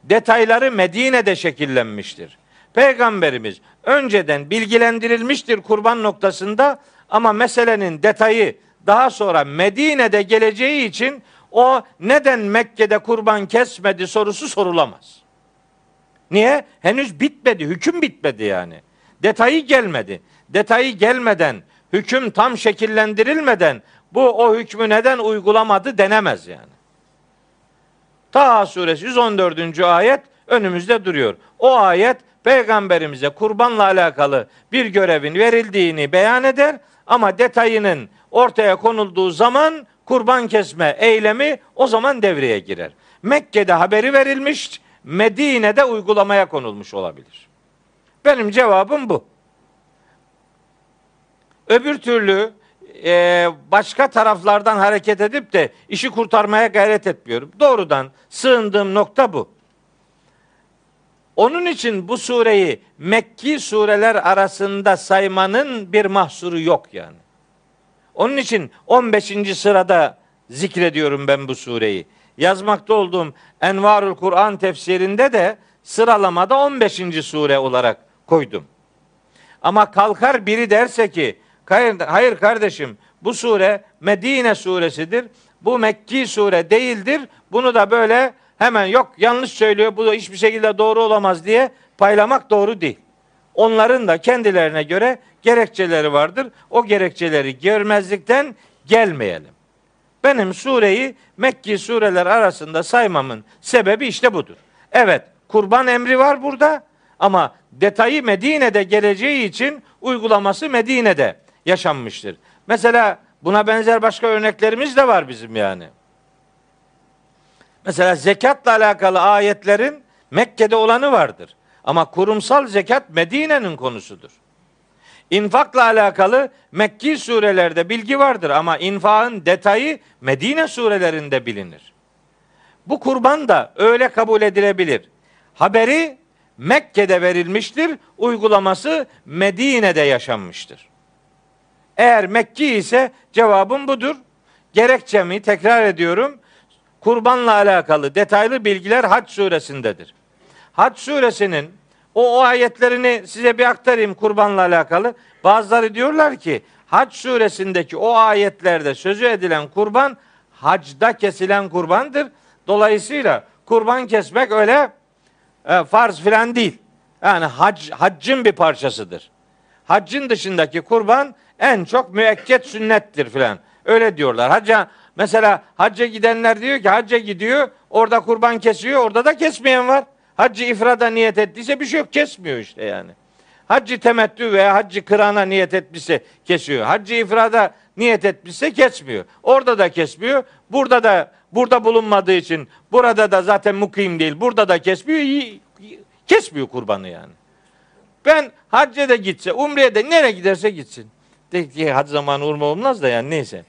Detayları Medine'de şekillenmiştir. Peygamberimiz önceden bilgilendirilmiştir kurban noktasında ama meselenin detayı daha sonra Medine'de geleceği için o neden Mekke'de kurban kesmedi sorusu sorulamaz. Niye? Henüz bitmedi, hüküm bitmedi yani. Detayı gelmedi. Detayı gelmeden, hüküm tam şekillendirilmeden bu o hükmü neden uygulamadı denemez yani. Taha suresi 114. ayet önümüzde duruyor. O ayet peygamberimize kurbanla alakalı bir görevin verildiğini beyan eder ama detayının ortaya konulduğu zaman kurban kesme eylemi o zaman devreye girer. Mekke'de haberi verilmiş, Medine'de uygulamaya konulmuş olabilir. Benim cevabım bu. Öbür türlü e, başka taraflardan hareket edip de işi kurtarmaya gayret etmiyorum. Doğrudan sığındığım nokta bu. Onun için bu sureyi Mekki sureler arasında saymanın bir mahsuru yok yani. Onun için 15. sırada zikrediyorum ben bu sureyi. Yazmakta olduğum Envarul Kur'an tefsirinde de sıralamada 15. sure olarak koydum. Ama kalkar biri derse ki hayır kardeşim bu sure Medine suresidir. Bu Mekki sure değildir. Bunu da böyle hemen yok yanlış söylüyor bu da hiçbir şekilde doğru olamaz diye paylamak doğru değil. Onların da kendilerine göre gerekçeleri vardır. O gerekçeleri görmezlikten gelmeyelim. Benim sureyi Mekki sureler arasında saymamın sebebi işte budur. Evet, kurban emri var burada ama detayı Medine'de geleceği için uygulaması Medine'de yaşanmıştır. Mesela buna benzer başka örneklerimiz de var bizim yani. Mesela zekatla alakalı ayetlerin Mekke'de olanı vardır. Ama kurumsal zekat Medine'nin konusudur. İnfakla alakalı Mekki surelerde bilgi vardır ama infakın detayı Medine surelerinde bilinir. Bu kurban da öyle kabul edilebilir. Haberi Mekke'de verilmiştir, uygulaması Medine'de yaşanmıştır. Eğer Mekki ise cevabım budur. Gerekçemi tekrar ediyorum. Kurbanla alakalı detaylı bilgiler Hac suresindedir. Hac suresinin O, o ayetlerini size bir aktarayım kurbanla alakalı. Bazıları diyorlar ki Hac suresindeki o ayetlerde sözü edilen kurban hacda kesilen kurbandır. Dolayısıyla kurban kesmek öyle e, farz filan değil. Yani hac, haccın bir parçasıdır. Haccın dışındaki kurban en çok müekket sünnettir filan. Öyle diyorlar. Hacca mesela hacca gidenler diyor ki hacca gidiyor orada kurban kesiyor orada da kesmeyen var. Haccı ifrada niyet ettiyse bir şey yok kesmiyor işte yani. Haccı temettü veya haccı kırana niyet etmişse kesiyor. Haccı ifrada niyet etmişse kesmiyor. Orada da kesmiyor. Burada da burada bulunmadığı için burada da zaten mukim değil. Burada da kesmiyor. Kesmiyor kurbanı yani. Ben hacca da gitse, umreye de nereye giderse gitsin. De ki hac zamanı urma olmaz da yani neyse.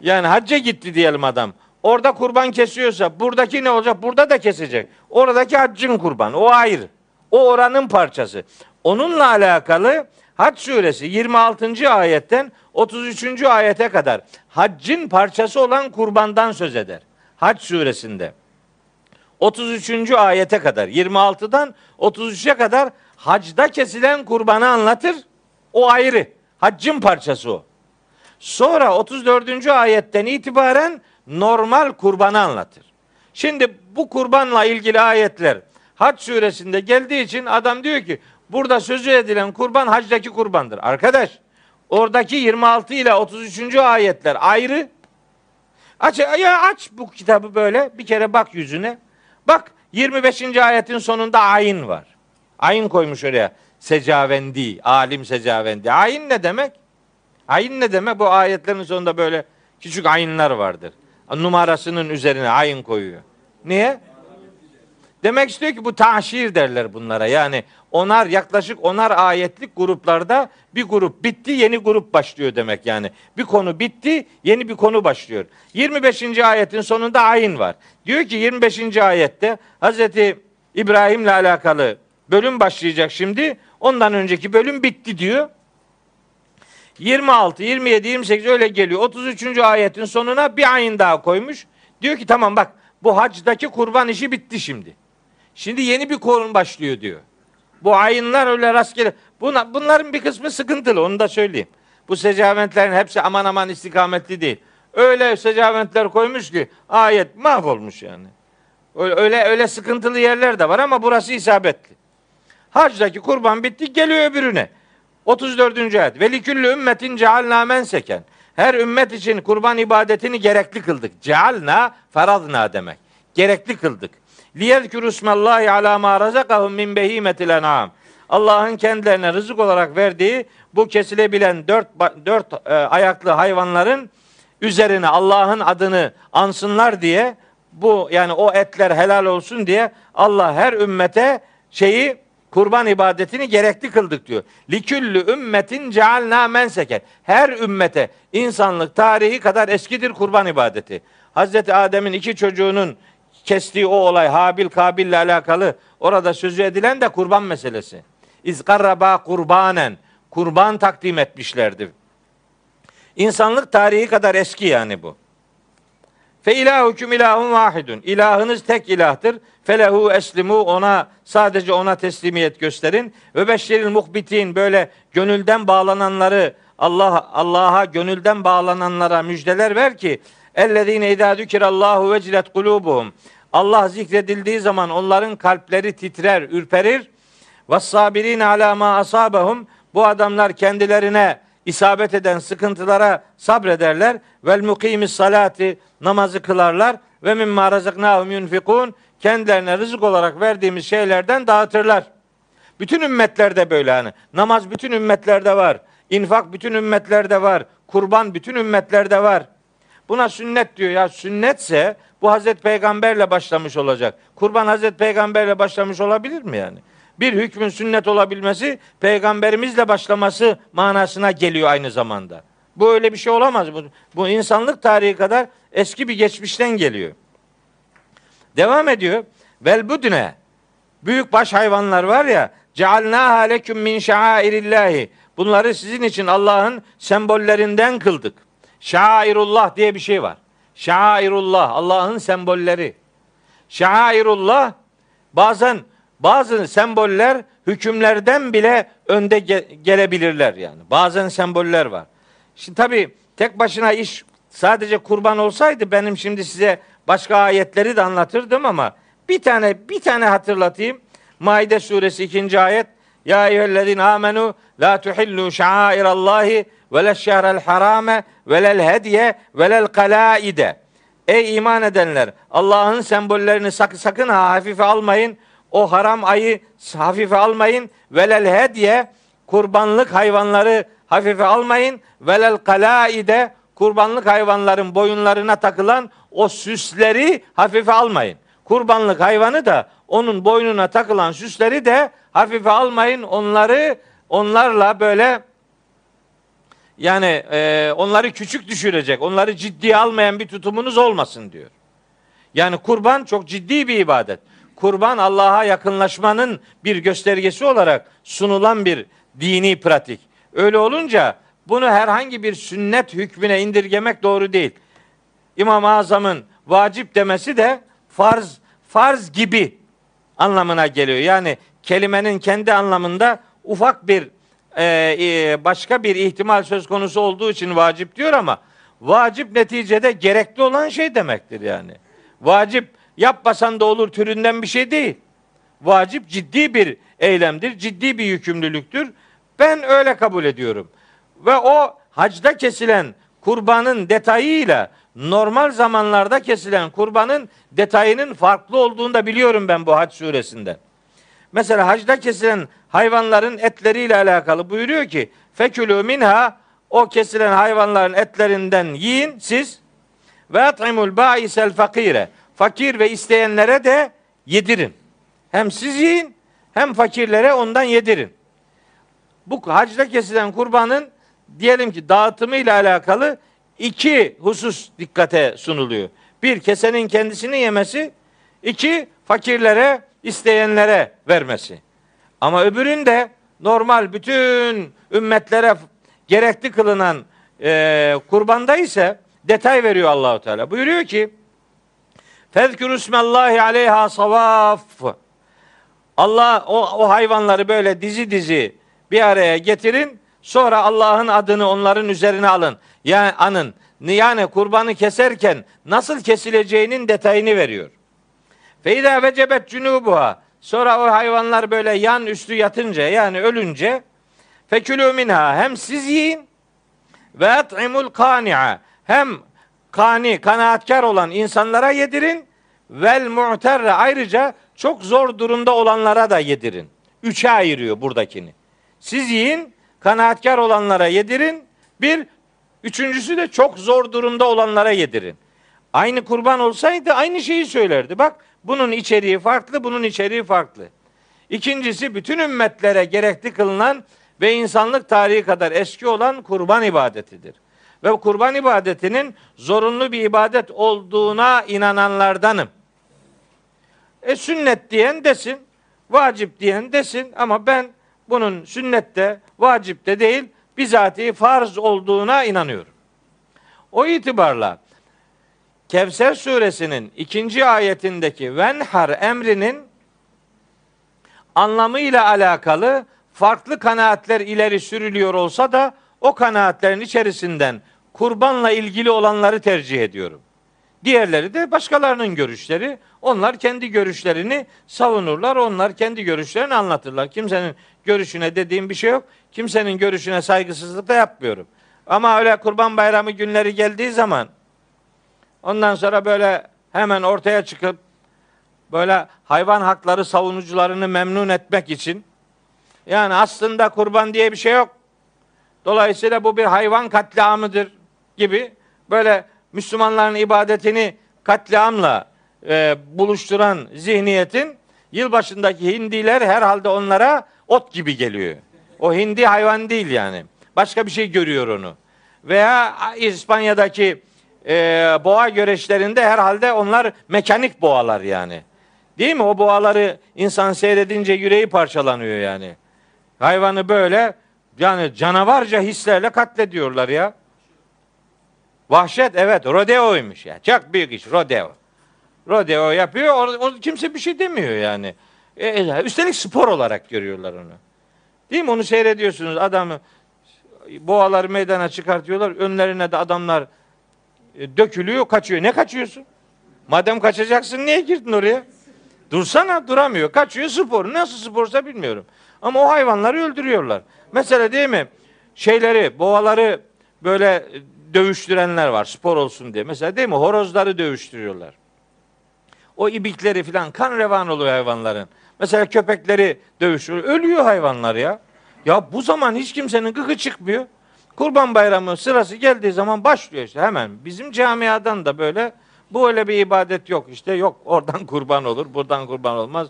Yani hacca gitti diyelim adam. Orada kurban kesiyorsa buradaki ne olacak? Burada da kesecek. Oradaki haccın kurbanı. O ayrı. O oranın parçası. Onunla alakalı Hac suresi 26. ayetten 33. ayete kadar haccın parçası olan kurbandan söz eder. Hac suresinde. 33. ayete kadar 26'dan 33'e kadar hacda kesilen kurbanı anlatır. O ayrı. Haccın parçası o. Sonra 34. ayetten itibaren normal kurbanı anlatır. Şimdi bu kurbanla ilgili ayetler Hac suresinde geldiği için adam diyor ki burada sözü edilen kurban hacdaki kurbandır. Arkadaş oradaki 26 ile 33. ayetler ayrı. Aç, ya aç bu kitabı böyle bir kere bak yüzüne. Bak 25. ayetin sonunda ayin var. Ayin koymuş oraya. Secavendi, alim secavendi. Ayin ne demek? Ayin ne demek? Bu ayetlerin sonunda böyle küçük ayinler vardır. Numarasının üzerine ayin koyuyor. Niye? Demek istiyor ki bu taşir derler bunlara. Yani onar yaklaşık onar ayetlik gruplarda bir grup bitti yeni grup başlıyor demek yani. Bir konu bitti yeni bir konu başlıyor. 25. ayetin sonunda ayin var. Diyor ki 25. ayette Hazreti İbrahim'le alakalı bölüm başlayacak şimdi. Ondan önceki bölüm bitti diyor. 26, 27, 28 öyle geliyor. 33. ayetin sonuna bir ayın daha koymuş. Diyor ki tamam bak bu hacdaki kurban işi bitti şimdi. Şimdi yeni bir konu başlıyor diyor. Bu ayınlar öyle rastgele. Buna, bunların bir kısmı sıkıntılı onu da söyleyeyim. Bu secaventlerin hepsi aman aman istikametli değil. Öyle secaventler koymuş ki ayet mahvolmuş yani. Öyle, öyle öyle sıkıntılı yerler de var ama burası isabetli. Hacdaki kurban bitti geliyor öbürüne. 34. ayet. Ve liküllü ümmetin cealna menseken. Her ümmet için kurban ibadetini gerekli kıldık. Cealna faradna demek. Gerekli kıldık. Liyezkuru ismallahi ala ma razakahum min behimetil en'am. Allah'ın kendilerine rızık olarak verdiği bu kesilebilen dört, dört e, ayaklı hayvanların üzerine Allah'ın adını ansınlar diye bu yani o etler helal olsun diye Allah her ümmete şeyi kurban ibadetini gerekli kıldık diyor. Liküllü ümmetin cealna menseken. Her ümmete insanlık tarihi kadar eskidir kurban ibadeti. Hazreti Adem'in iki çocuğunun kestiği o olay Habil Kabil ile alakalı orada sözü edilen de kurban meselesi. İzkarraba kurbanen kurban takdim etmişlerdi. İnsanlık tarihi kadar eski yani bu. Fe ilahukum ilahun vahidun. İlahınız tek ilahtır. Felehu eslimu ona sadece ona teslimiyet gösterin. Ve beşeril muhbitin böyle gönülden bağlananları Allah Allah'a gönülden bağlananlara müjdeler ver ki ellezine izâ zükirallahu vecilet kulubuhum. Allah zikredildiği zaman onların kalpleri titrer, ürperir. Ve sabirin ala ma asabahum. Bu adamlar kendilerine isabet eden sıkıntılara sabrederler. Vel mukimis salati namazı kılarlar ve mimma razaknahum yunfikun kendilerine rızık olarak verdiğimiz şeylerden dağıtırlar. Bütün ümmetlerde böyle hani. Namaz bütün ümmetlerde var. İnfak bütün ümmetlerde var. Kurban bütün ümmetlerde var. Buna sünnet diyor ya sünnetse bu Hazreti Peygamberle başlamış olacak. Kurban Hazreti Peygamberle başlamış olabilir mi yani? Bir hükmün sünnet olabilmesi peygamberimizle başlaması manasına geliyor aynı zamanda. Bu öyle bir şey olamaz. Bu, bu insanlık tarihi kadar eski bir geçmişten geliyor. Devam ediyor. Vel budne. Büyük baş hayvanlar var ya. Cealnaha leküm min şairillahi. Bunları sizin için Allah'ın sembollerinden kıldık. Şairullah diye bir şey var. Şairullah Allah'ın sembolleri. Şairullah bazen bazı semboller hükümlerden bile önde ge- gelebilirler yani. Bazen semboller var. Şimdi tabii tek başına iş sadece kurban olsaydı benim şimdi size başka ayetleri de anlatırdım ama bir tane bir tane hatırlatayım. Maide suresi 2. ayet. Ya eyyühellezine amenu la tuhillu şairallahi ve leşşehrel harame ve lel hediye ve lel kalaide. Ey iman edenler Allah'ın sembollerini sakın, sakın ha hafife almayın. O haram ayı hafife almayın. Velel hediye kurbanlık hayvanları hafife almayın. Velel kalaide kurbanlık hayvanların boyunlarına takılan o süsleri hafife almayın. Kurbanlık hayvanı da onun boynuna takılan süsleri de hafife almayın. Onları onlarla böyle yani e, onları küçük düşürecek, onları ciddiye almayan bir tutumunuz olmasın diyor. Yani kurban çok ciddi bir ibadet. Kurban Allah'a yakınlaşmanın bir göstergesi olarak sunulan bir dini pratik. Öyle olunca bunu herhangi bir sünnet hükmüne indirgemek doğru değil. İmam-ı Azam'ın vacip demesi de farz farz gibi anlamına geliyor. Yani kelimenin kendi anlamında ufak bir e, e, başka bir ihtimal söz konusu olduğu için vacip diyor ama vacip neticede gerekli olan şey demektir yani. Vacip yapmasan da olur türünden bir şey değil. Vacip ciddi bir eylemdir, ciddi bir yükümlülüktür. Ben öyle kabul ediyorum. Ve o hacda kesilen kurbanın detayıyla normal zamanlarda kesilen kurbanın detayının farklı olduğunu da biliyorum ben bu hac suresinde. Mesela hacda kesilen hayvanların etleriyle alakalı buyuruyor ki fekülü minha o kesilen hayvanların etlerinden yiyin siz ve at'imul ba'isel fakire fakir ve isteyenlere de yedirin. Hem siz yiyin hem fakirlere ondan yedirin. Bu hacda kesilen kurbanın diyelim ki dağıtımı ile alakalı iki husus dikkate sunuluyor. Bir kesenin kendisini yemesi, iki fakirlere, isteyenlere vermesi. Ama öbüründe normal bütün ümmetlere gerekli kılınan e, kurbanda ise detay veriyor Allahu Teala. Buyuruyor ki: "Fezkuru ismallahi aleyha savaf." Allah o, o hayvanları böyle dizi dizi bir araya getirin. Sonra Allah'ın adını onların üzerine alın. Yani anın. Yani kurbanı keserken nasıl kesileceğinin detayını veriyor. Feyda vecebet cunubuha. Sonra o hayvanlar böyle yan üstü yatınca yani ölünce fekülü minha hem siz yiyin ve at'imul kani'a hem kani kanaatkar olan insanlara yedirin vel mu'terre ayrıca çok zor durumda olanlara da yedirin. Üçe ayırıyor buradakini. Siz yiyin, kanaatkar olanlara yedirin. Bir, üçüncüsü de çok zor durumda olanlara yedirin. Aynı kurban olsaydı aynı şeyi söylerdi. Bak bunun içeriği farklı, bunun içeriği farklı. İkincisi bütün ümmetlere gerekli kılınan ve insanlık tarihi kadar eski olan kurban ibadetidir. Ve kurban ibadetinin zorunlu bir ibadet olduğuna inananlardanım. E sünnet diyen desin, vacip diyen desin ama ben bunun sünnette, vacipte değil, bizatihi farz olduğuna inanıyorum. O itibarla Kevser suresinin ikinci ayetindeki venhar emrinin anlamıyla alakalı farklı kanaatler ileri sürülüyor olsa da o kanaatlerin içerisinden kurbanla ilgili olanları tercih ediyorum. Diğerleri de başkalarının görüşleri. Onlar kendi görüşlerini savunurlar. Onlar kendi görüşlerini anlatırlar. Kimsenin görüşüne dediğim bir şey yok. Kimsenin görüşüne saygısızlık da yapmıyorum. Ama öyle kurban bayramı günleri geldiği zaman ondan sonra böyle hemen ortaya çıkıp böyle hayvan hakları savunucularını memnun etmek için yani aslında kurban diye bir şey yok. Dolayısıyla bu bir hayvan katliamıdır gibi böyle Müslümanların ibadetini katliamla e, buluşturan zihniyetin yılbaşındaki hindiler herhalde onlara ot gibi geliyor. O hindi hayvan değil yani. Başka bir şey görüyor onu. Veya İspanya'daki e, boğa göreçlerinde herhalde onlar mekanik boğalar yani. Değil mi? O boğaları insan seyredince yüreği parçalanıyor yani. Hayvanı böyle yani canavarca hislerle katlediyorlar ya. Vahşet evet rodeoymuş ya. Çok büyük iş rodeo. Rodeo yapıyor. O, o kimse bir şey demiyor yani. E, e, üstelik spor olarak görüyorlar onu. Değil mi? Onu seyrediyorsunuz. Adamı boğaları meydana çıkartıyorlar. Önlerine de adamlar e, dökülüyor, kaçıyor. Ne kaçıyorsun? Madem kaçacaksın niye girdin oraya? Dursana duramıyor. Kaçıyor spor. Nasıl sporsa bilmiyorum. Ama o hayvanları öldürüyorlar. Mesela değil mi? Şeyleri, boğaları böyle dövüştürenler var spor olsun diye. Mesela değil mi? Horozları dövüştürüyorlar. O ibikleri filan kan revan oluyor hayvanların. Mesela köpekleri dövüştürüyor. Ölüyor hayvanlar ya. Ya bu zaman hiç kimsenin gıkı çıkmıyor. Kurban bayramı sırası geldiği zaman başlıyor işte hemen. Bizim camiadan da böyle bu öyle bir ibadet yok işte yok oradan kurban olur buradan kurban olmaz.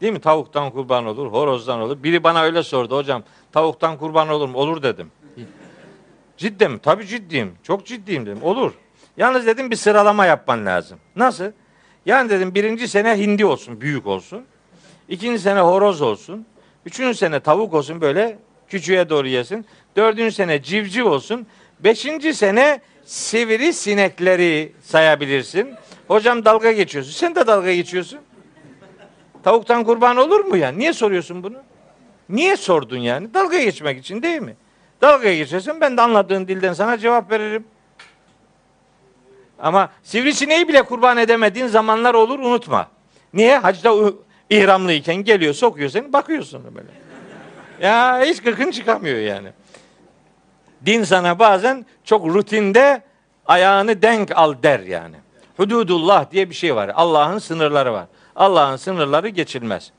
Değil mi? Tavuktan kurban olur, horozdan olur. Biri bana öyle sordu hocam. Tavuktan kurban olur mu? Olur dedim. Cidden mi? Tabii ciddiyim. Çok ciddiyim dedim. Olur. Yalnız dedim bir sıralama yapman lazım. Nasıl? Yani dedim birinci sene hindi olsun, büyük olsun. İkinci sene horoz olsun. Üçüncü sene tavuk olsun böyle küçüğe doğru yesin. Dördüncü sene civciv olsun. Beşinci sene sivri sinekleri sayabilirsin. Hocam dalga geçiyorsun. Sen de dalga geçiyorsun. Tavuktan kurban olur mu ya? Niye soruyorsun bunu? Niye sordun yani? Dalga geçmek için değil mi? Dalga geçiyorsun ben de anladığın dilden sana cevap veririm. Ama sivrisineği bile kurban edemediğin zamanlar olur unutma. Niye? Hacda ihramlıyken geliyor sokuyor seni bakıyorsun böyle. Ya hiç gıkın çıkamıyor yani. Din sana bazen çok rutinde ayağını denk al der yani. Hududullah diye bir şey var. Allah'ın sınırları var. Allah'ın sınırları geçilmez.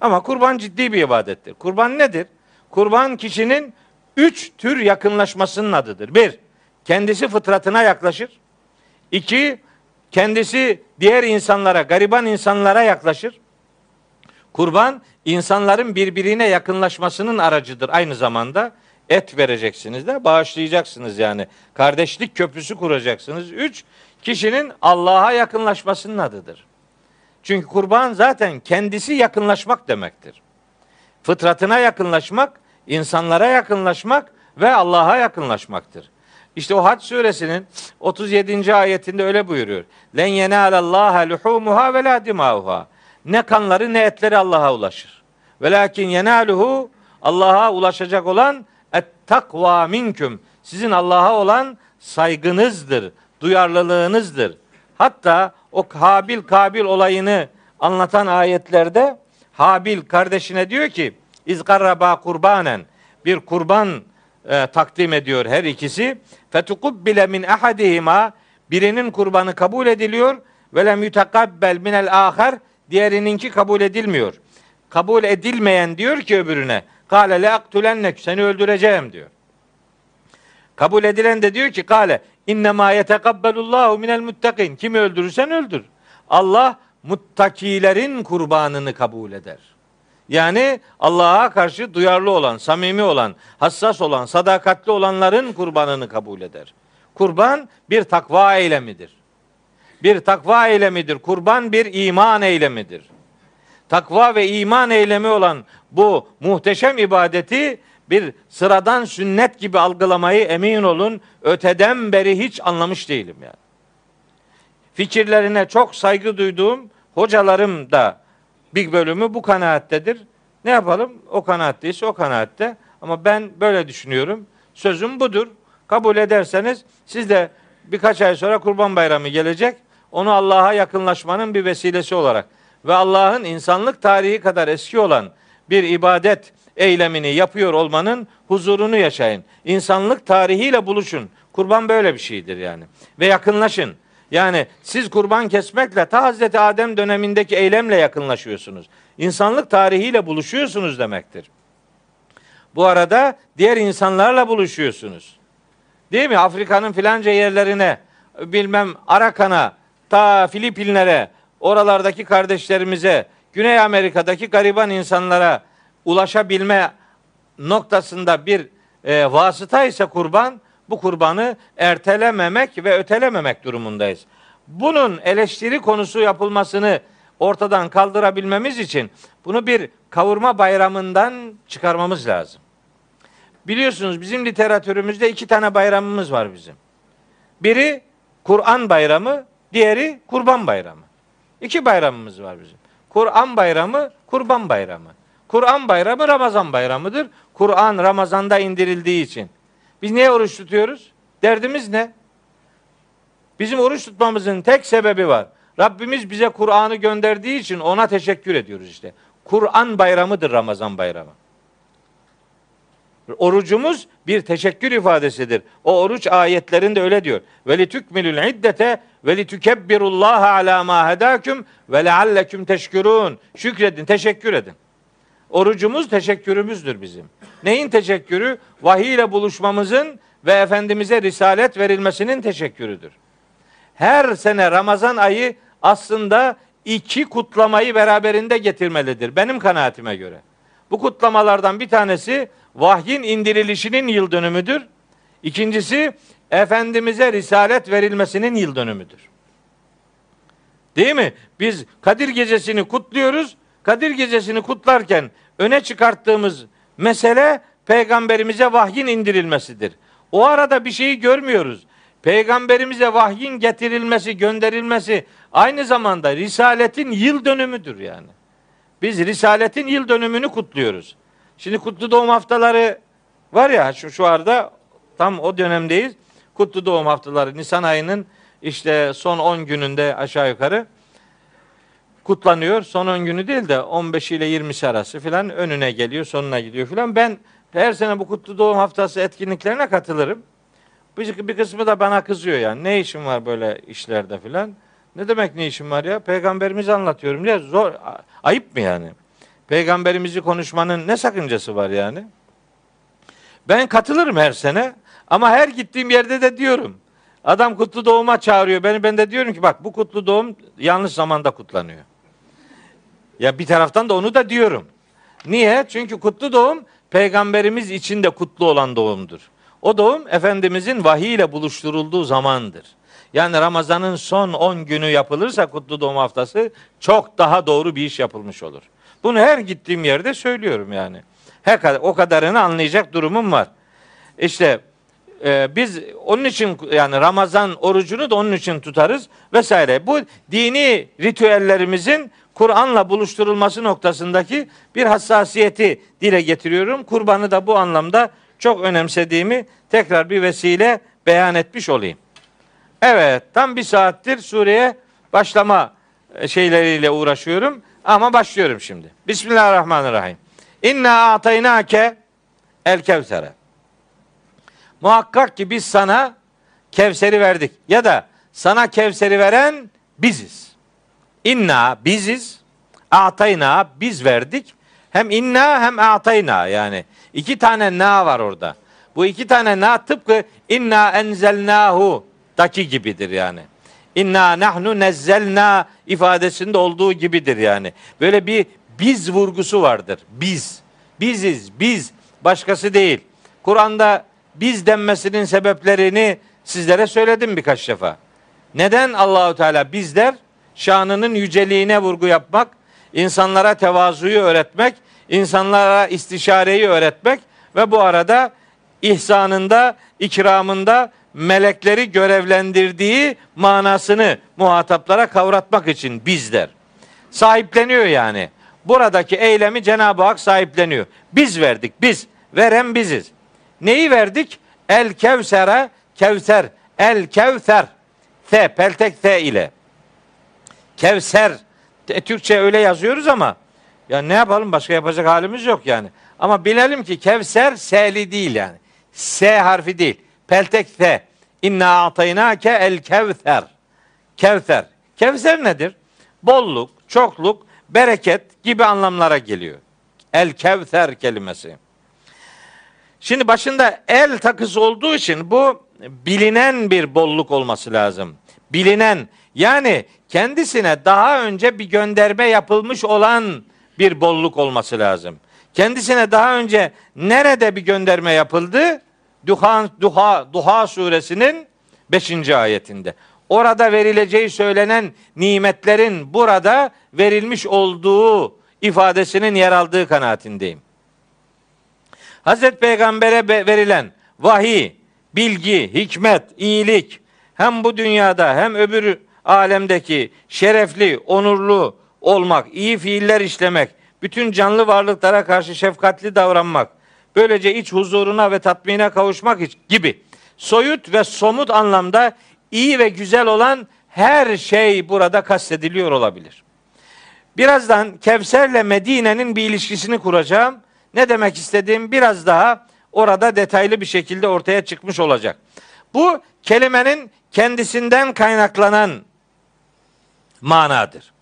Ama kurban ciddi bir ibadettir. Kurban nedir? Kurban kişinin üç tür yakınlaşmasının adıdır. Bir, kendisi fıtratına yaklaşır. İki, kendisi diğer insanlara, gariban insanlara yaklaşır. Kurban insanların birbirine yakınlaşmasının aracıdır aynı zamanda. Et vereceksiniz de bağışlayacaksınız yani. Kardeşlik köprüsü kuracaksınız. Üç, kişinin Allah'a yakınlaşmasının adıdır. Çünkü kurban zaten kendisi yakınlaşmak demektir. Fıtratına yakınlaşmak, insanlara yakınlaşmak ve Allah'a yakınlaşmaktır. İşte o Hac suresinin 37. ayetinde öyle buyuruyor. Len yenalallaha luhumuha ve la dimauha. Ne kanları ne etleri Allah'a ulaşır. Velakin yenaluhu Allah'a ulaşacak olan et takva minküm. Sizin Allah'a olan saygınızdır, duyarlılığınızdır. Hatta o Habil Kabil olayını anlatan ayetlerde Habil kardeşine diyor ki İzgarraba kurbanen bir kurban e, takdim ediyor her ikisi. Fetukubbile min ahadihima birinin kurbanı kabul ediliyor ve lem yutakabbel minel ahar diğerininki kabul edilmiyor. Kabul edilmeyen diyor ki öbürüne kale le aktulennek seni öldüreceğim diyor. Kabul edilen de diyor ki kale innema yetekabbelullahu minel muttakin. Kimi öldürürsen öldür. Allah muttakilerin kurbanını kabul eder. Yani Allah'a karşı duyarlı olan, samimi olan, hassas olan, sadakatli olanların kurbanını kabul eder. Kurban bir takva eylemidir. Bir takva eylemidir. Kurban bir iman eylemidir. Takva ve iman eylemi olan bu muhteşem ibadeti bir sıradan sünnet gibi algılamayı emin olun öteden beri hiç anlamış değilim yani. Fikirlerine çok saygı duyduğum hocalarım da bir bölümü bu kanaattedir. Ne yapalım? O kanaatteyse o kanaatte. Ama ben böyle düşünüyorum. Sözüm budur. Kabul ederseniz siz de birkaç ay sonra Kurban Bayramı gelecek. Onu Allah'a yakınlaşmanın bir vesilesi olarak ve Allah'ın insanlık tarihi kadar eski olan bir ibadet eylemini yapıyor olmanın huzurunu yaşayın. İnsanlık tarihiyle buluşun. Kurban böyle bir şeydir yani. Ve yakınlaşın. Yani siz kurban kesmekle ta Hazreti Adem dönemindeki eylemle yakınlaşıyorsunuz. İnsanlık tarihiyle buluşuyorsunuz demektir. Bu arada diğer insanlarla buluşuyorsunuz. Değil mi? Afrika'nın filanca yerlerine, bilmem Arakan'a, ta Filipinlere, oralardaki kardeşlerimize, Güney Amerika'daki gariban insanlara ulaşabilme noktasında bir e, vasıta ise kurban, bu kurbanı ertelememek ve ötelememek durumundayız. Bunun eleştiri konusu yapılmasını ortadan kaldırabilmemiz için bunu bir kavurma bayramından çıkarmamız lazım. Biliyorsunuz bizim literatürümüzde iki tane bayramımız var bizim. Biri Kur'an bayramı, diğeri Kurban bayramı. İki bayramımız var bizim. Kur'an bayramı Kurban bayramı. Kur'an bayramı Ramazan bayramıdır. Kur'an Ramazan'da indirildiği için. Biz niye oruç tutuyoruz? Derdimiz ne? Bizim oruç tutmamızın tek sebebi var. Rabbimiz bize Kur'an'ı gönderdiği için ona teşekkür ediyoruz işte. Kur'an bayramıdır Ramazan bayramı. Orucumuz bir teşekkür ifadesidir. O oruç ayetlerinde öyle diyor. Ve li tukmilul iddete ve li tukebbirullaha ala ma hedaküm ve lealleküm teşkurun. Şükredin, teşekkür edin. Orucumuz teşekkürümüzdür bizim. Neyin teşekkürü? Vahiy ile buluşmamızın ve Efendimiz'e risalet verilmesinin teşekkürüdür. Her sene Ramazan ayı aslında iki kutlamayı beraberinde getirmelidir. Benim kanaatime göre. Bu kutlamalardan bir tanesi vahyin indirilişinin yıl dönümüdür. İkincisi Efendimiz'e risalet verilmesinin yıl dönümüdür. Değil mi? Biz Kadir Gecesi'ni kutluyoruz. Kadir Gecesi'ni kutlarken öne çıkarttığımız mesele peygamberimize vahyin indirilmesidir. O arada bir şeyi görmüyoruz. Peygamberimize vahyin getirilmesi, gönderilmesi aynı zamanda risaletin yıl dönümüdür yani. Biz risaletin yıl dönümünü kutluyoruz. Şimdi kutlu doğum haftaları var ya şu şu arada tam o dönemdeyiz. Kutlu doğum haftaları Nisan ayının işte son 10 gününde aşağı yukarı kutlanıyor. Son 10 günü değil de 15 ile 20 arası filan önüne geliyor, sonuna gidiyor filan. Ben her sene bu kutlu doğum haftası etkinliklerine katılırım. Bir, bir kısmı da bana kızıyor yani. Ne işin var böyle işlerde filan? Ne demek ne işin var ya? Peygamberimizi anlatıyorum. Ya zor ayıp mı yani? Peygamberimizi konuşmanın ne sakıncası var yani? Ben katılırım her sene ama her gittiğim yerde de diyorum. Adam kutlu doğuma çağırıyor beni. Ben de diyorum ki bak bu kutlu doğum yanlış zamanda kutlanıyor. Ya bir taraftan da onu da diyorum. Niye? Çünkü kutlu doğum peygamberimiz için de kutlu olan doğumdur. O doğum Efendimizin vahiy ile buluşturulduğu zamandır. Yani Ramazan'ın son 10 günü yapılırsa kutlu doğum haftası çok daha doğru bir iş yapılmış olur. Bunu her gittiğim yerde söylüyorum yani. Her kadar, o kadarını anlayacak durumum var. İşte e, biz onun için yani Ramazan orucunu da onun için tutarız vesaire. Bu dini ritüellerimizin Kur'an'la buluşturulması noktasındaki bir hassasiyeti dile getiriyorum. Kurbanı da bu anlamda çok önemsediğimi tekrar bir vesile beyan etmiş olayım. Evet, tam bir saattir sureye başlama e, şeyleriyle uğraşıyorum. Ama başlıyorum şimdi. Bismillahirrahmanirrahim. İnna ataynake el kevsere. Muhakkak ki biz sana Kevser'i verdik. Ya da sana Kevser'i veren biziz. İnna biziz. Atayna biz verdik. Hem inna hem atayna yani. iki tane na var orada. Bu iki tane na tıpkı inna enzelnahu daki gibidir yani. İnna nahnu nezzelna ifadesinde olduğu gibidir yani. Böyle bir biz vurgusu vardır. Biz. Biziz, biz. Başkası değil. Kur'an'da biz denmesinin sebeplerini sizlere söyledim birkaç defa. Neden Allahu Teala biz der? Şanının yüceliğine vurgu yapmak, insanlara tevazuyu öğretmek, insanlara istişareyi öğretmek ve bu arada ihsanında, ikramında melekleri görevlendirdiği manasını muhataplara kavratmak için bizler. Sahipleniyor yani. Buradaki eylemi Cenab-ı Hak sahipleniyor. Biz verdik, biz. Veren biziz. Neyi verdik? El kevsere, kevser. El kevser. T, peltek T ile. Kevser. E, Türkçe öyle yazıyoruz ama ya ne yapalım başka yapacak halimiz yok yani. Ama bilelim ki Kevser S'li değil yani. S harfi değil. Peltek T. İnna ataynake el kevser. Kevser. Kevser nedir? Bolluk, çokluk, bereket gibi anlamlara geliyor. El kevser kelimesi. Şimdi başında el takısı olduğu için bu bilinen bir bolluk olması lazım. Bilinen yani kendisine daha önce bir gönderme yapılmış olan bir bolluk olması lazım. Kendisine daha önce nerede bir gönderme yapıldı? Duha, Duha, Duha suresinin 5. ayetinde. Orada verileceği söylenen nimetlerin burada verilmiş olduğu ifadesinin yer aldığı kanaatindeyim. Hazreti Peygamber'e verilen vahiy, bilgi, hikmet, iyilik hem bu dünyada hem öbür alemdeki şerefli, onurlu, olmak, iyi fiiller işlemek, bütün canlı varlıklara karşı şefkatli davranmak, böylece iç huzuruna ve tatmine kavuşmak gibi soyut ve somut anlamda iyi ve güzel olan her şey burada kastediliyor olabilir. Birazdan Kevser'le Medine'nin bir ilişkisini kuracağım. Ne demek istediğim biraz daha orada detaylı bir şekilde ortaya çıkmış olacak. Bu kelimenin kendisinden kaynaklanan manadır.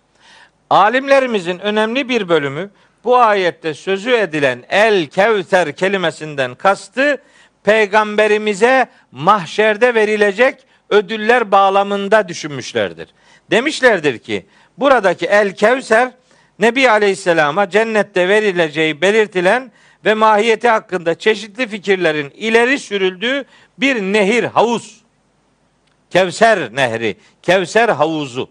Alimlerimizin önemli bir bölümü bu ayette sözü edilen el kevser kelimesinden kastı peygamberimize mahşerde verilecek ödüller bağlamında düşünmüşlerdir. Demişlerdir ki buradaki el kevser Nebi Aleyhisselam'a cennette verileceği belirtilen ve mahiyeti hakkında çeşitli fikirlerin ileri sürüldüğü bir nehir, havuz. Kevser nehri, Kevser havuzu.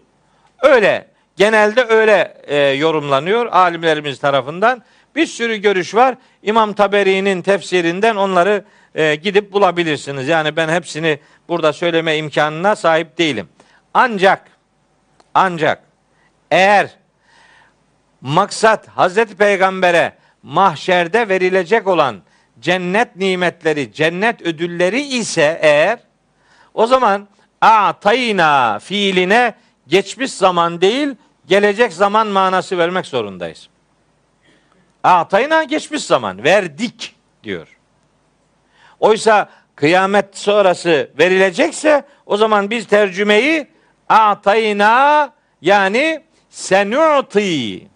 Öyle genelde öyle e, yorumlanıyor alimlerimiz tarafından. Bir sürü görüş var. İmam Taberi'nin tefsirinden onları e, gidip bulabilirsiniz. Yani ben hepsini burada söyleme imkanına sahip değilim. Ancak ancak eğer maksat Hazreti Peygamber'e mahşerde verilecek olan cennet nimetleri, cennet ödülleri ise eğer o zaman a'tayna fiiline geçmiş zaman değil gelecek zaman manası vermek zorundayız. A'tayna geçmiş zaman verdik diyor. Oysa kıyamet sonrası verilecekse o zaman biz tercümeyi a'tayna yani senu'ti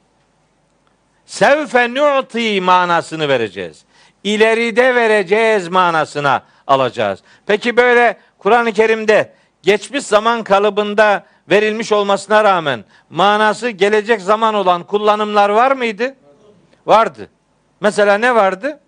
sevfe nu'ti manasını vereceğiz. İleride vereceğiz manasına alacağız. Peki böyle Kur'an-ı Kerim'de geçmiş zaman kalıbında verilmiş olmasına rağmen manası gelecek zaman olan kullanımlar var mıydı? Vardı. Mesela ne vardı?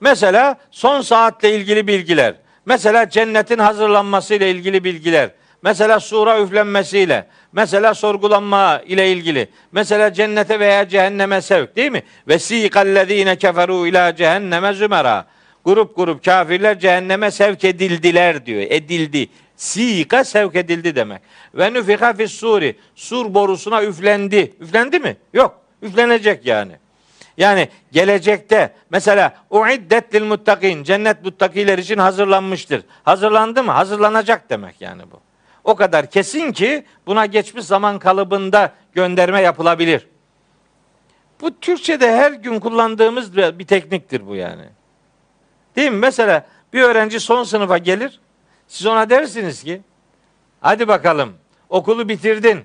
Mesela son saatle ilgili bilgiler. Mesela cennetin hazırlanmasıyla ilgili bilgiler. Mesela sura üflenmesiyle, mesela sorgulanma ile ilgili, mesela cennete veya cehenneme sevk değil mi? Ve sikallezine keferu ila cehenneme zümera. Grup grup kafirler cehenneme sevk edildiler diyor. Edildi. Sika sevk edildi demek. Ve nüfika fis suri. Sur borusuna üflendi. Üflendi mi? Yok. Üflenecek yani. Yani gelecekte mesela uiddet lil muttakin cennet muttakiler için hazırlanmıştır. Hazırlandı mı? Hazırlanacak demek yani bu. O kadar kesin ki buna geçmiş zaman kalıbında gönderme yapılabilir. Bu Türkçe'de her gün kullandığımız bir tekniktir bu yani. Değil mi? Mesela bir öğrenci son sınıfa gelir. Siz ona dersiniz ki hadi bakalım okulu bitirdin.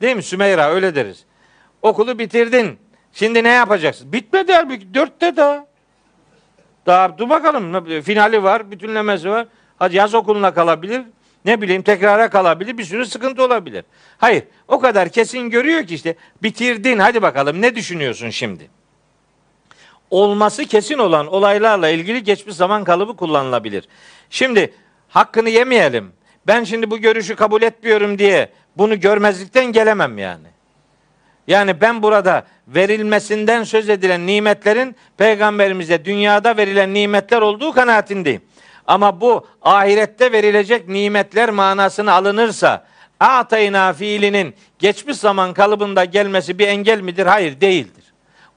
Değil mi Sümeyra öyle deriz. Okulu bitirdin. Şimdi ne yapacaksın? Bitmedi halbuki. Dörtte daha. Daha dur bakalım. Finali var, bütünlemesi var. Hadi yaz okuluna kalabilir. Ne bileyim tekrara kalabilir. Bir sürü sıkıntı olabilir. Hayır. O kadar kesin görüyor ki işte bitirdin. Hadi bakalım ne düşünüyorsun şimdi? Olması kesin olan olaylarla ilgili geçmiş zaman kalıbı kullanılabilir. Şimdi hakkını yemeyelim. Ben şimdi bu görüşü kabul etmiyorum diye bunu görmezlikten gelemem yani. Yani ben burada verilmesinden söz edilen nimetlerin peygamberimize dünyada verilen nimetler olduğu kanaatindeyim. Ama bu ahirette verilecek nimetler manasını alınırsa atayna fiilinin geçmiş zaman kalıbında gelmesi bir engel midir? Hayır değildir.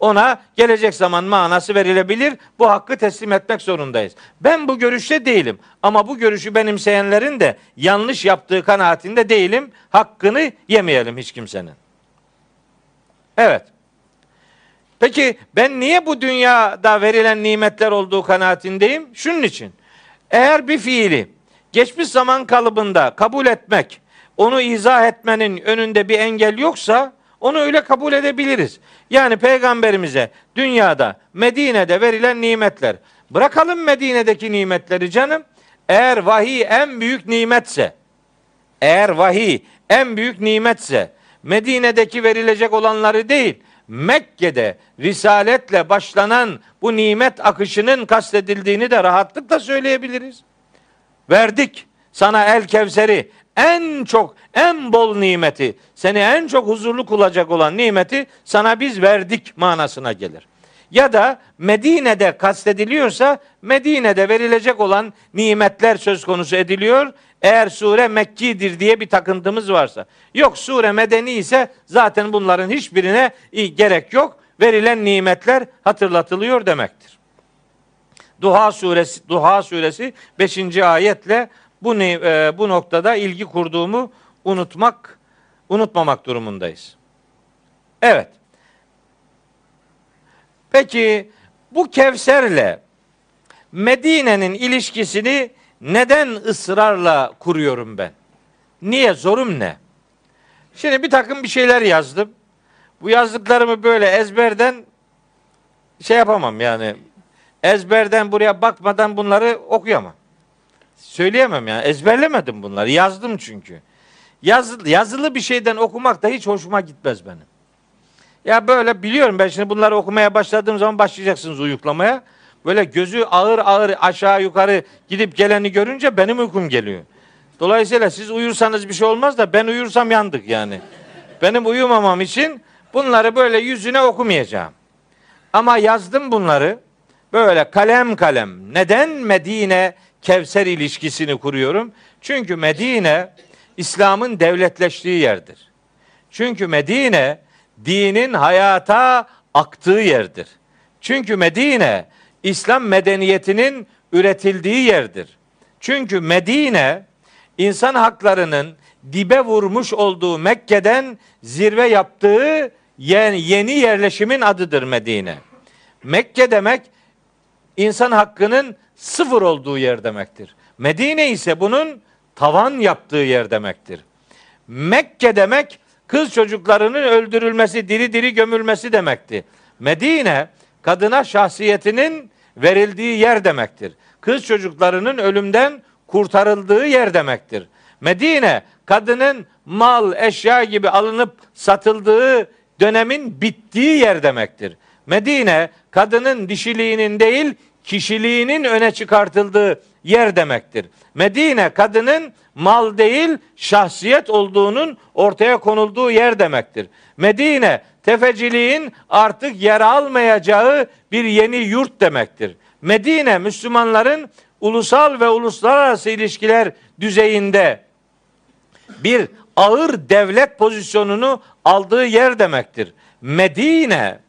Ona gelecek zaman manası verilebilir. Bu hakkı teslim etmek zorundayız. Ben bu görüşte değilim. Ama bu görüşü benimseyenlerin de yanlış yaptığı kanaatinde değilim. Hakkını yemeyelim hiç kimsenin. Evet. Peki ben niye bu dünyada verilen nimetler olduğu kanaatindeyim? Şunun için. Eğer bir fiili geçmiş zaman kalıbında kabul etmek, onu izah etmenin önünde bir engel yoksa onu öyle kabul edebiliriz. Yani peygamberimize dünyada Medine'de verilen nimetler. Bırakalım Medine'deki nimetleri canım. Eğer vahiy en büyük nimetse, eğer vahiy en büyük nimetse Medine'deki verilecek olanları değil, Mekke'de risaletle başlanan bu nimet akışının kastedildiğini de rahatlıkla söyleyebiliriz. Verdik sana el kevseri en çok en bol nimeti seni en çok huzurlu kılacak olan nimeti sana biz verdik manasına gelir. Ya da Medine'de kastediliyorsa Medine'de verilecek olan nimetler söz konusu ediliyor. Eğer sure Mekki'dir diye bir takıntımız varsa. Yok sure medeni ise zaten bunların hiçbirine gerek yok. Verilen nimetler hatırlatılıyor demektir. Duha suresi Duha suresi 5. ayetle bu e, bu noktada ilgi kurduğumu unutmak unutmamak durumundayız. Evet. Peki bu Kevser'le Medine'nin ilişkisini neden ısrarla kuruyorum ben? Niye? Zorum ne? Şimdi bir takım bir şeyler yazdım. Bu yazdıklarımı böyle ezberden şey yapamam yani. Ezberden buraya bakmadan bunları okuyamam. Söyleyemem yani. Ezberlemedim bunları. Yazdım çünkü. Yazılı, yazılı bir şeyden okumak da hiç hoşuma gitmez benim. Ya böyle biliyorum ben şimdi bunları okumaya başladığım zaman başlayacaksınız uyuklamaya. Böyle gözü ağır ağır aşağı yukarı gidip geleni görünce benim uykum geliyor. Dolayısıyla siz uyursanız bir şey olmaz da ben uyursam yandık yani. Benim uyumamam için bunları böyle yüzüne okumayacağım. Ama yazdım bunları böyle kalem kalem. Neden Medine Kevser ilişkisini kuruyorum? Çünkü Medine İslam'ın devletleştiği yerdir. Çünkü Medine dinin hayata aktığı yerdir. Çünkü Medine İslam medeniyetinin üretildiği yerdir. Çünkü Medine insan haklarının dibe vurmuş olduğu Mekke'den zirve yaptığı yeni yerleşimin adıdır Medine. Mekke demek insan hakkının sıfır olduğu yer demektir. Medine ise bunun tavan yaptığı yer demektir. Mekke demek kız çocuklarının öldürülmesi, diri diri gömülmesi demekti. Medine kadına şahsiyetinin verildiği yer demektir. Kız çocuklarının ölümden kurtarıldığı yer demektir. Medine kadının mal, eşya gibi alınıp satıldığı dönemin bittiği yer demektir. Medine kadının dişiliğinin değil kişiliğinin öne çıkartıldığı yer demektir. Medine kadının mal değil şahsiyet olduğunun ortaya konulduğu yer demektir. Medine tefeciliğin artık yer almayacağı bir yeni yurt demektir. Medine Müslümanların ulusal ve uluslararası ilişkiler düzeyinde bir ağır devlet pozisyonunu aldığı yer demektir. Medine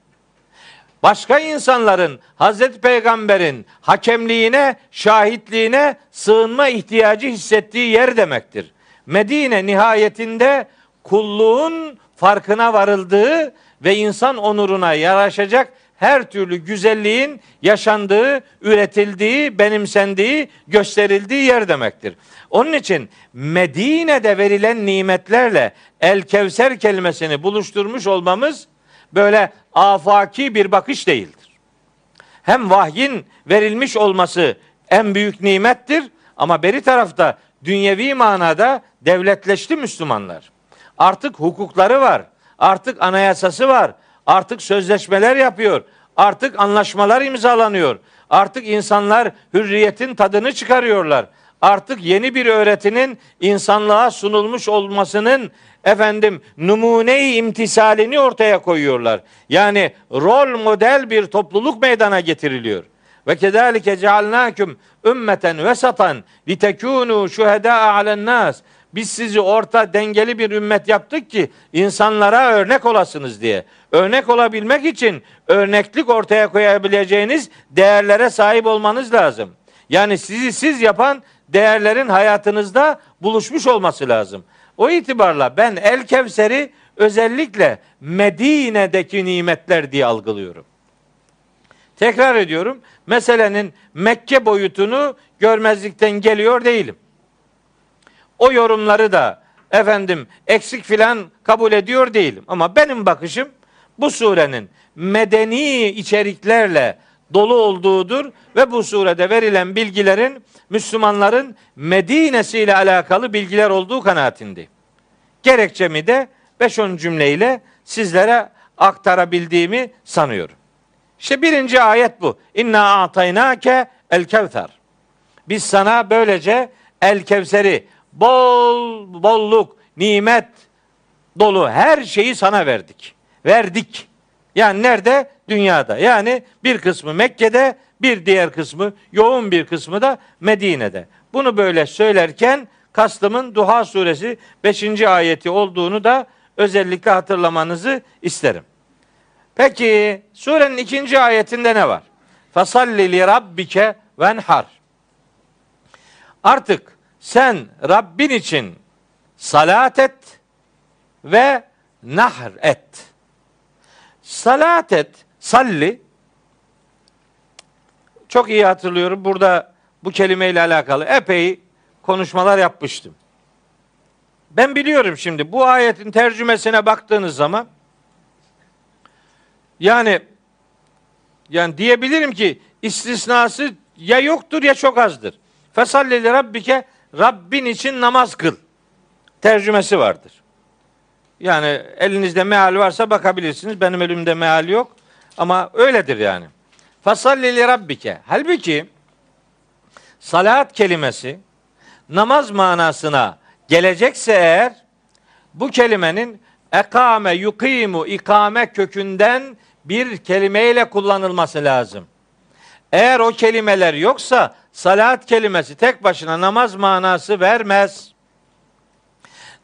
başka insanların Hazreti Peygamber'in hakemliğine, şahitliğine sığınma ihtiyacı hissettiği yer demektir. Medine nihayetinde kulluğun farkına varıldığı ve insan onuruna yaraşacak her türlü güzelliğin yaşandığı, üretildiği, benimsendiği, gösterildiği yer demektir. Onun için Medine'de verilen nimetlerle El Kevser kelimesini buluşturmuş olmamız böyle afaki bir bakış değildir. Hem vahyin verilmiş olması en büyük nimettir ama beri tarafta dünyevi manada devletleşti Müslümanlar. Artık hukukları var. Artık anayasası var. Artık sözleşmeler yapıyor. Artık anlaşmalar imzalanıyor. Artık insanlar hürriyetin tadını çıkarıyorlar. Artık yeni bir öğretinin insanlığa sunulmuş olmasının efendim numune-i imtisalini ortaya koyuyorlar. Yani rol model bir topluluk meydana getiriliyor. Ve kezalike cealnâküm ümmeten vesatan litekûnû şuhedâ alen nas. Biz sizi orta dengeli bir ümmet yaptık ki insanlara örnek olasınız diye. Örnek olabilmek için örneklik ortaya koyabileceğiniz değerlere sahip olmanız lazım. Yani sizi siz yapan değerlerin hayatınızda buluşmuş olması lazım. O itibarla ben El Kevser'i özellikle Medine'deki nimetler diye algılıyorum. Tekrar ediyorum. Meselenin Mekke boyutunu görmezlikten geliyor değilim. O yorumları da efendim eksik filan kabul ediyor değilim. Ama benim bakışım bu surenin medeni içeriklerle dolu olduğudur ve bu surede verilen bilgilerin Müslümanların Medine'si ile alakalı bilgiler olduğu kanaatindeyim. Gerekçemi de 5-10 cümleyle sizlere aktarabildiğimi sanıyorum. İşte birinci ayet bu. İnna ataynake el kevser. Biz sana böylece el kevseri bol bolluk, nimet dolu her şeyi sana verdik. Verdik. Yani nerede? Dünyada. Yani bir kısmı Mekke'de, bir diğer kısmı, yoğun bir kısmı da Medine'de. Bunu böyle söylerken kastımın Duha suresi 5. ayeti olduğunu da özellikle hatırlamanızı isterim. Peki surenin ikinci ayetinde ne var? Fasalli li rabbike venhar. Artık sen Rabbin için salat et ve nahr et. Salat et, salli. Çok iyi hatırlıyorum. Burada bu kelimeyle alakalı epey konuşmalar yapmıştım. Ben biliyorum şimdi bu ayetin tercümesine baktığınız zaman yani yani diyebilirim ki istisnası ya yoktur ya çok azdır. Fesallili rabbike Rabbin için namaz kıl. Tercümesi vardır. Yani elinizde meal varsa bakabilirsiniz. Benim elimde meal yok. Ama öyledir yani. Fasallili rabbike. Halbuki salat kelimesi namaz manasına gelecekse eğer bu kelimenin ekame yukimu ikame kökünden bir kelimeyle kullanılması lazım. Eğer o kelimeler yoksa salat kelimesi tek başına namaz manası vermez.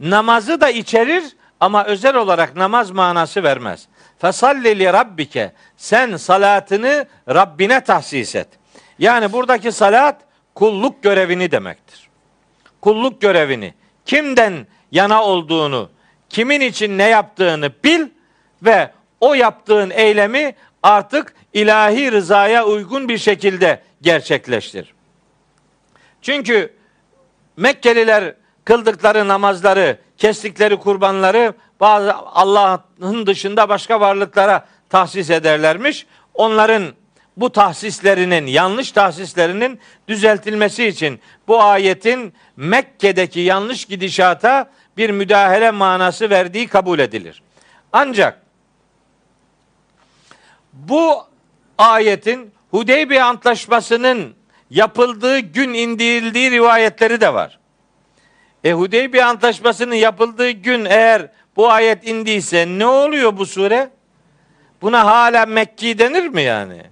Namazı da içerir ama özel olarak namaz manası vermez. Fesalli li rabbike. Sen salatını Rabbine tahsis et. Yani buradaki salat kulluk görevini demektir. Kulluk görevini, kimden yana olduğunu, kimin için ne yaptığını bil ve o yaptığın eylemi artık ilahi rızaya uygun bir şekilde gerçekleştir. Çünkü Mekkeliler kıldıkları namazları, kestikleri kurbanları bazı Allah'ın dışında başka varlıklara tahsis ederlermiş. Onların bu tahsislerinin, yanlış tahsislerinin düzeltilmesi için bu ayetin Mekke'deki yanlış gidişata bir müdahale manası verdiği kabul edilir. Ancak bu ayetin Hudeybiye Antlaşması'nın yapıldığı gün indirildiği rivayetleri de var. E Hudeybiye Antlaşması'nın yapıldığı gün eğer bu ayet indiyse ne oluyor bu sure? Buna hala Mekki denir mi yani?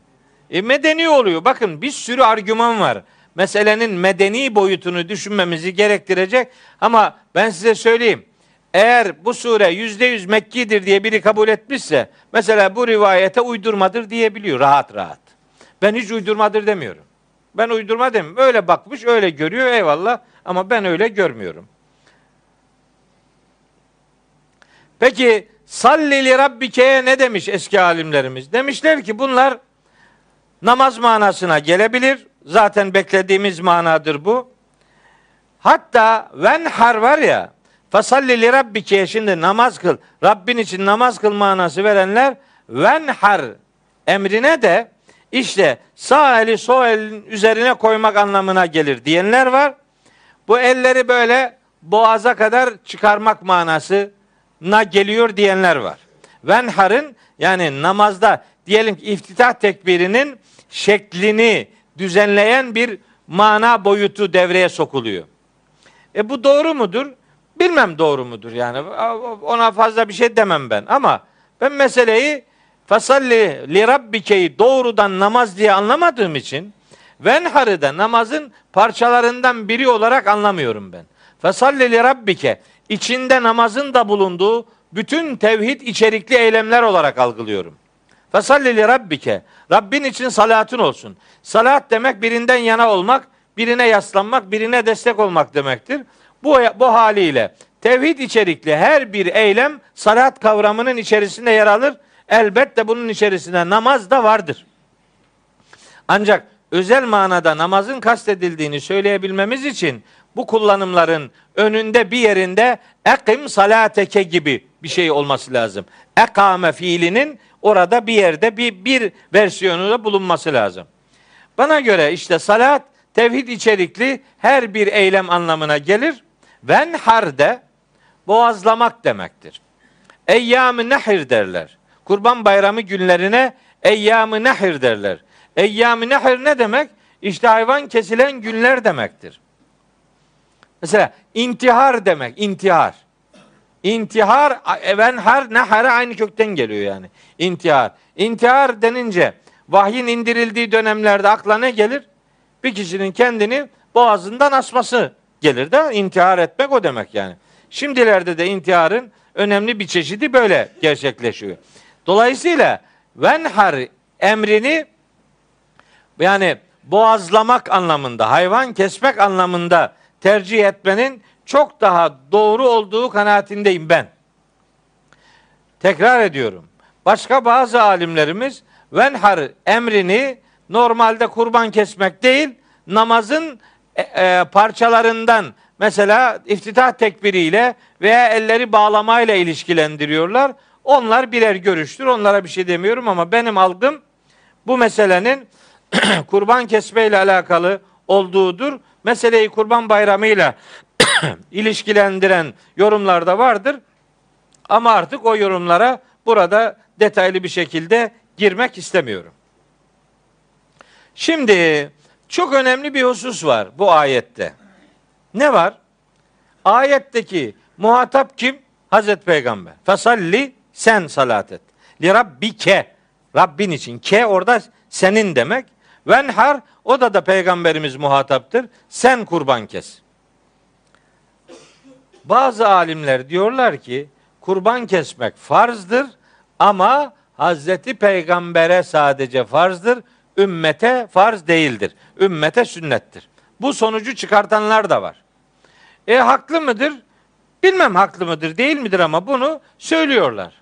E medeni oluyor. Bakın bir sürü argüman var. Meselenin medeni boyutunu düşünmemizi gerektirecek. Ama ben size söyleyeyim. Eğer bu sure yüzde yüz Mekki'dir diye biri kabul etmişse mesela bu rivayete uydurmadır diyebiliyor rahat rahat. Ben hiç uydurmadır demiyorum. Ben uydurma demiyorum. Öyle bakmış öyle görüyor eyvallah ama ben öyle görmüyorum. Peki sallili rabbike'ye ne demiş eski alimlerimiz? Demişler ki bunlar namaz manasına gelebilir. Zaten beklediğimiz manadır bu. Hatta venhar var ya fasalli li şimdi namaz kıl. Rabbin için namaz kıl manası verenler venhar emrine de işte sağ eli sol elin üzerine koymak anlamına gelir diyenler var. Bu elleri böyle boğaza kadar çıkarmak manasına geliyor diyenler var. Venhar'ın yani namazda diyelim ki iftitah tekbirinin şeklini düzenleyen bir mana boyutu devreye sokuluyor. E bu doğru mudur? Bilmem doğru mudur yani. Ona fazla bir şey demem ben ama ben meseleyi fasalli li rabbikeyi doğrudan namaz diye anlamadığım için venharı da namazın parçalarından biri olarak anlamıyorum ben. Fasalli li rabbike içinde namazın da bulunduğu bütün tevhid içerikli eylemler olarak algılıyorum. Fesalli li rabbike. Rabbin için salatın olsun. Salat demek birinden yana olmak, birine yaslanmak, birine destek olmak demektir. Bu, bu haliyle tevhid içerikli her bir eylem salat kavramının içerisinde yer alır. Elbette bunun içerisinde namaz da vardır. Ancak özel manada namazın kastedildiğini söyleyebilmemiz için bu kullanımların önünde bir yerinde ekim salateke gibi bir şey olması lazım. Ekame fiilinin orada bir yerde bir, bir versiyonu da bulunması lazım. Bana göre işte salat tevhid içerikli her bir eylem anlamına gelir. Venhar de boğazlamak demektir. Eyyam-ı nehir derler. Kurban bayramı günlerine eyyam-ı nehir derler. Eyyam-ı nehir ne demek? İşte hayvan kesilen günler demektir. Mesela intihar demek, intihar. intihar evenhar nehara aynı kökten geliyor yani. İntihar. İntihar denince vahyin indirildiği dönemlerde akla ne gelir? Bir kişinin kendini boğazından asması gelir de intihar etmek o demek yani. Şimdilerde de intiharın önemli bir çeşidi böyle gerçekleşiyor. Dolayısıyla venhar emrini yani boğazlamak anlamında, hayvan kesmek anlamında tercih etmenin çok daha doğru olduğu kanaatindeyim ben. Tekrar ediyorum. Başka bazı alimlerimiz venhar emrini normalde kurban kesmek değil, namazın e, e, parçalarından mesela iftitah tekbiriyle veya elleri bağlamayla ilişkilendiriyorlar. Onlar birer görüştür. Onlara bir şey demiyorum ama benim algım bu meselenin kurban kesme ile alakalı olduğudur. Meseleyi kurban bayramıyla ilişkilendiren yorumlar da vardır. Ama artık o yorumlara burada detaylı bir şekilde girmek istemiyorum. Şimdi çok önemli bir husus var bu ayette. Ne var? Ayetteki muhatap kim? Hazreti Peygamber. Fesalli sen salat et. Li rabbike. Rabbin için. Ke orada senin demek. Venhar o da da peygamberimiz muhataptır. Sen kurban kes. Bazı alimler diyorlar ki kurban kesmek farzdır ama Hazreti Peygamber'e sadece farzdır. Ümmete farz değildir. Ümmete sünnettir. Bu sonucu çıkartanlar da var. E haklı mıdır? Bilmem haklı mıdır değil midir ama bunu söylüyorlar.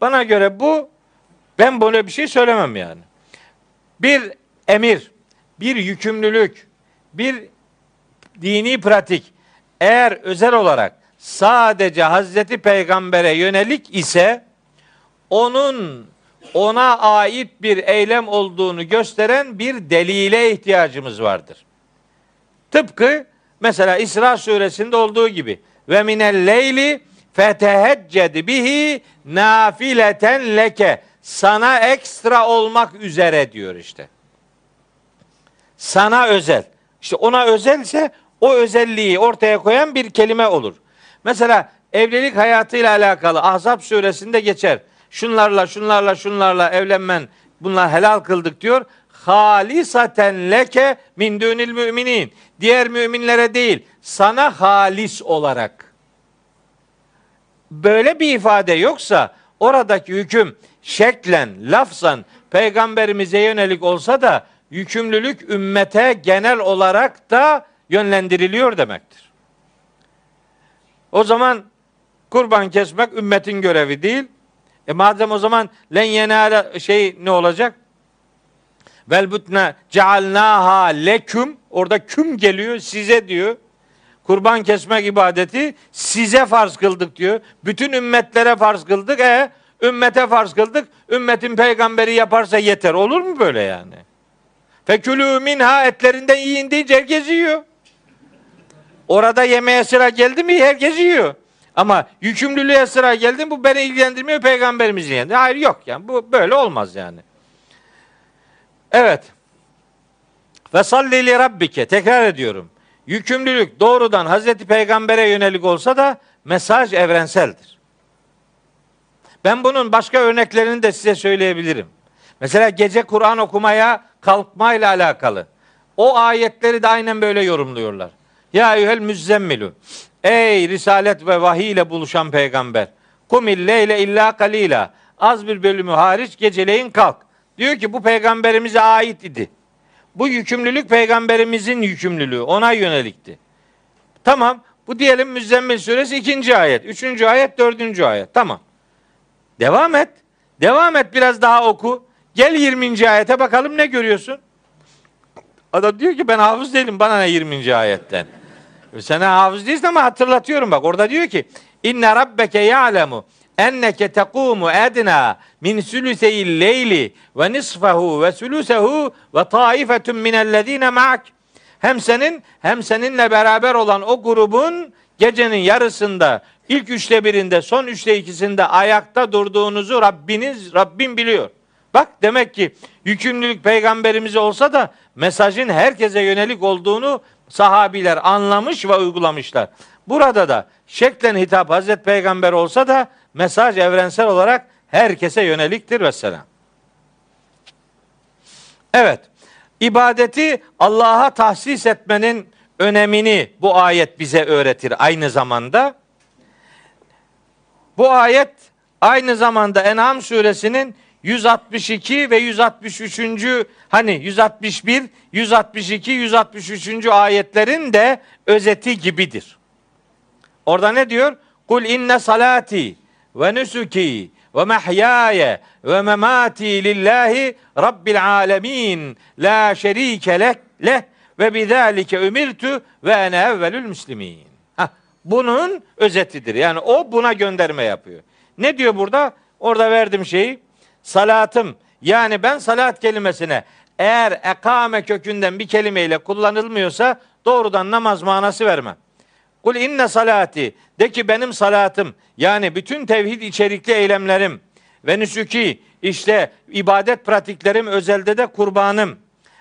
Bana göre bu ben böyle bir şey söylemem yani. Bir emir, bir yükümlülük, bir dini pratik eğer özel olarak sadece Hazreti Peygamber'e yönelik ise onun ona ait bir eylem olduğunu gösteren bir delile ihtiyacımız vardır. Tıpkı mesela İsra suresinde olduğu gibi ve minel leyli fetehecced bihi nafileten leke sana ekstra olmak üzere diyor işte. Sana özel. İşte ona özelse o özelliği ortaya koyan bir kelime olur. Mesela evlilik hayatıyla alakalı Ahzab suresinde geçer. Şunlarla şunlarla şunlarla evlenmen bunlar helal kıldık diyor. Halisaten leke min dünil müminin. Diğer müminlere değil sana halis olarak. Böyle bir ifade yoksa oradaki hüküm şeklen, lafzan peygamberimize yönelik olsa da yükümlülük ümmete genel olarak da yönlendiriliyor demektir. O zaman kurban kesmek ümmetin görevi değil. E madem o zaman len yenale şey ne olacak? Vel butne cealnaha leküm orada küm geliyor size diyor. Kurban kesmek ibadeti size farz kıldık diyor. Bütün ümmetlere farz kıldık. E ümmete farz kıldık. Ümmetin peygamberi yaparsa yeter. Olur mu böyle yani? Fekülü minha etlerinden yiyin deyince herkes yiyor. Orada yemeğe sıra geldi mi herkes yiyor. Ama yükümlülüğe sıra geldi mi bu beni ilgilendirmiyor peygamberimiz ilgilendiriyor. Hayır yok yani bu böyle olmaz yani. Evet. Ve salli li rabbike tekrar ediyorum. Yükümlülük doğrudan Hazreti Peygamber'e yönelik olsa da mesaj evrenseldir. Ben bunun başka örneklerini de size söyleyebilirim. Mesela gece Kur'an okumaya kalkmayla alakalı. O ayetleri de aynen böyle yorumluyorlar. Ya eyyuhel müzzemmilu. Ey risalet ve vahiy ile buluşan peygamber. Kumil leyle illa kalila. Az bir bölümü hariç geceleyin kalk. Diyor ki bu peygamberimize ait idi. Bu yükümlülük peygamberimizin yükümlülüğü. Ona yönelikti. Tamam. Bu diyelim Müzzemmil suresi ikinci ayet. Üçüncü ayet, dördüncü ayet. Tamam. Devam et. Devam et biraz daha oku. Gel 20. ayete bakalım ne görüyorsun? Adam diyor ki ben hafız değilim bana ne 20. ayetten. Sen hafız değilsin ama hatırlatıyorum bak. Orada diyor ki inne rabbeke ya'lemu enneke tekumu edna min sülüseyil leyli ve nisfahu ve sülüsehu ve taifetun minellezine ma'ak. Hem senin hem seninle beraber olan o grubun gecenin yarısında ilk üçte birinde son üçte ikisinde ayakta durduğunuzu Rabbiniz Rabbim biliyor. Bak demek ki yükümlülük peygamberimize olsa da mesajın herkese yönelik olduğunu sahabiler anlamış ve uygulamışlar. Burada da şeklen hitap Hazreti Peygamber olsa da mesaj evrensel olarak herkese yöneliktir ve selam. Evet. ibadeti Allah'a tahsis etmenin önemini bu ayet bize öğretir aynı zamanda. Bu ayet aynı zamanda En'am suresinin 162 ve 163. hani 161, 162, 163. ayetlerin de özeti gibidir. Orada ne diyor? Kul inne salati ve nusuki ve mahyaya ve memati lillahi rabbil alemin la şerike leh, leh ve bizalike ümirtu ve ene evvelül müslimin. Hah, bunun özetidir. Yani o buna gönderme yapıyor. Ne diyor burada? Orada verdim şeyi. Salatım yani ben salat kelimesine eğer ekame kökünden bir kelimeyle kullanılmıyorsa doğrudan namaz manası vermem. Kul inne salati de ki benim salatım yani bütün tevhid içerikli eylemlerim ve nüsuki işte ibadet pratiklerim özelde de kurbanım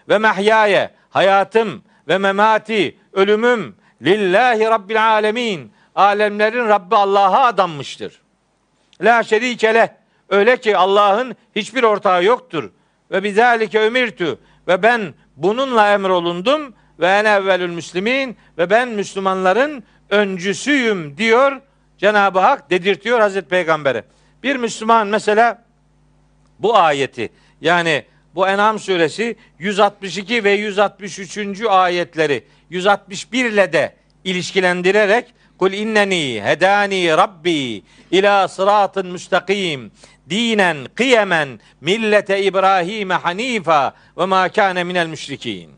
ve mehyaye hayatım ve memati ölümüm lillahi rabbil alemin alemlerin Rabbi Allah'a adanmıştır. La şerike öyle ki Allah'ın hiçbir ortağı yoktur. Ve bizalike ömirtü ve ben bununla emrolundum ve en evvelül müslimin ve ben Müslümanların öncüsüyüm diyor Cenab-ı Hak dedirtiyor Hazreti Peygamber'e. Bir Müslüman mesela bu ayeti yani bu En'am suresi 162 ve 163. ayetleri 161 ile de ilişkilendirerek Kul inneni hedani rabbi ila sıratın müstakim dinen kıyemen millete İbrahim'e hanifa ve ma kâne minel müşrikin.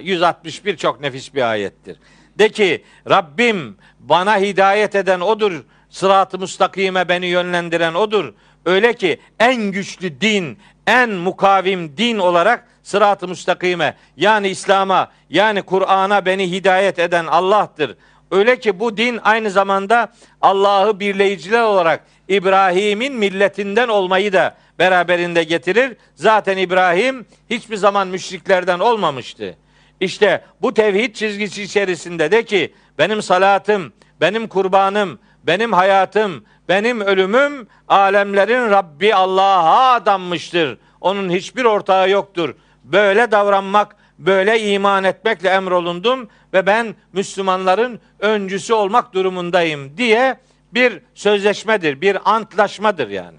161 çok nefis bir ayettir. De ki Rabbim bana hidayet eden odur. Sırat-ı müstakime beni yönlendiren odur. Öyle ki en güçlü din, en mukavim din olarak sırat-ı müstakime yani İslam'a yani Kur'an'a beni hidayet eden Allah'tır. Öyle ki bu din aynı zamanda Allah'ı birleyiciler olarak İbrahim'in milletinden olmayı da beraberinde getirir. Zaten İbrahim hiçbir zaman müşriklerden olmamıştı. İşte bu tevhid çizgisi içerisinde de ki benim salatım, benim kurbanım, benim hayatım, benim ölümüm alemlerin Rabbi Allah'a adanmıştır. Onun hiçbir ortağı yoktur. Böyle davranmak, böyle iman etmekle emrolundum ve ben Müslümanların öncüsü olmak durumundayım diye bir sözleşmedir, bir antlaşmadır yani.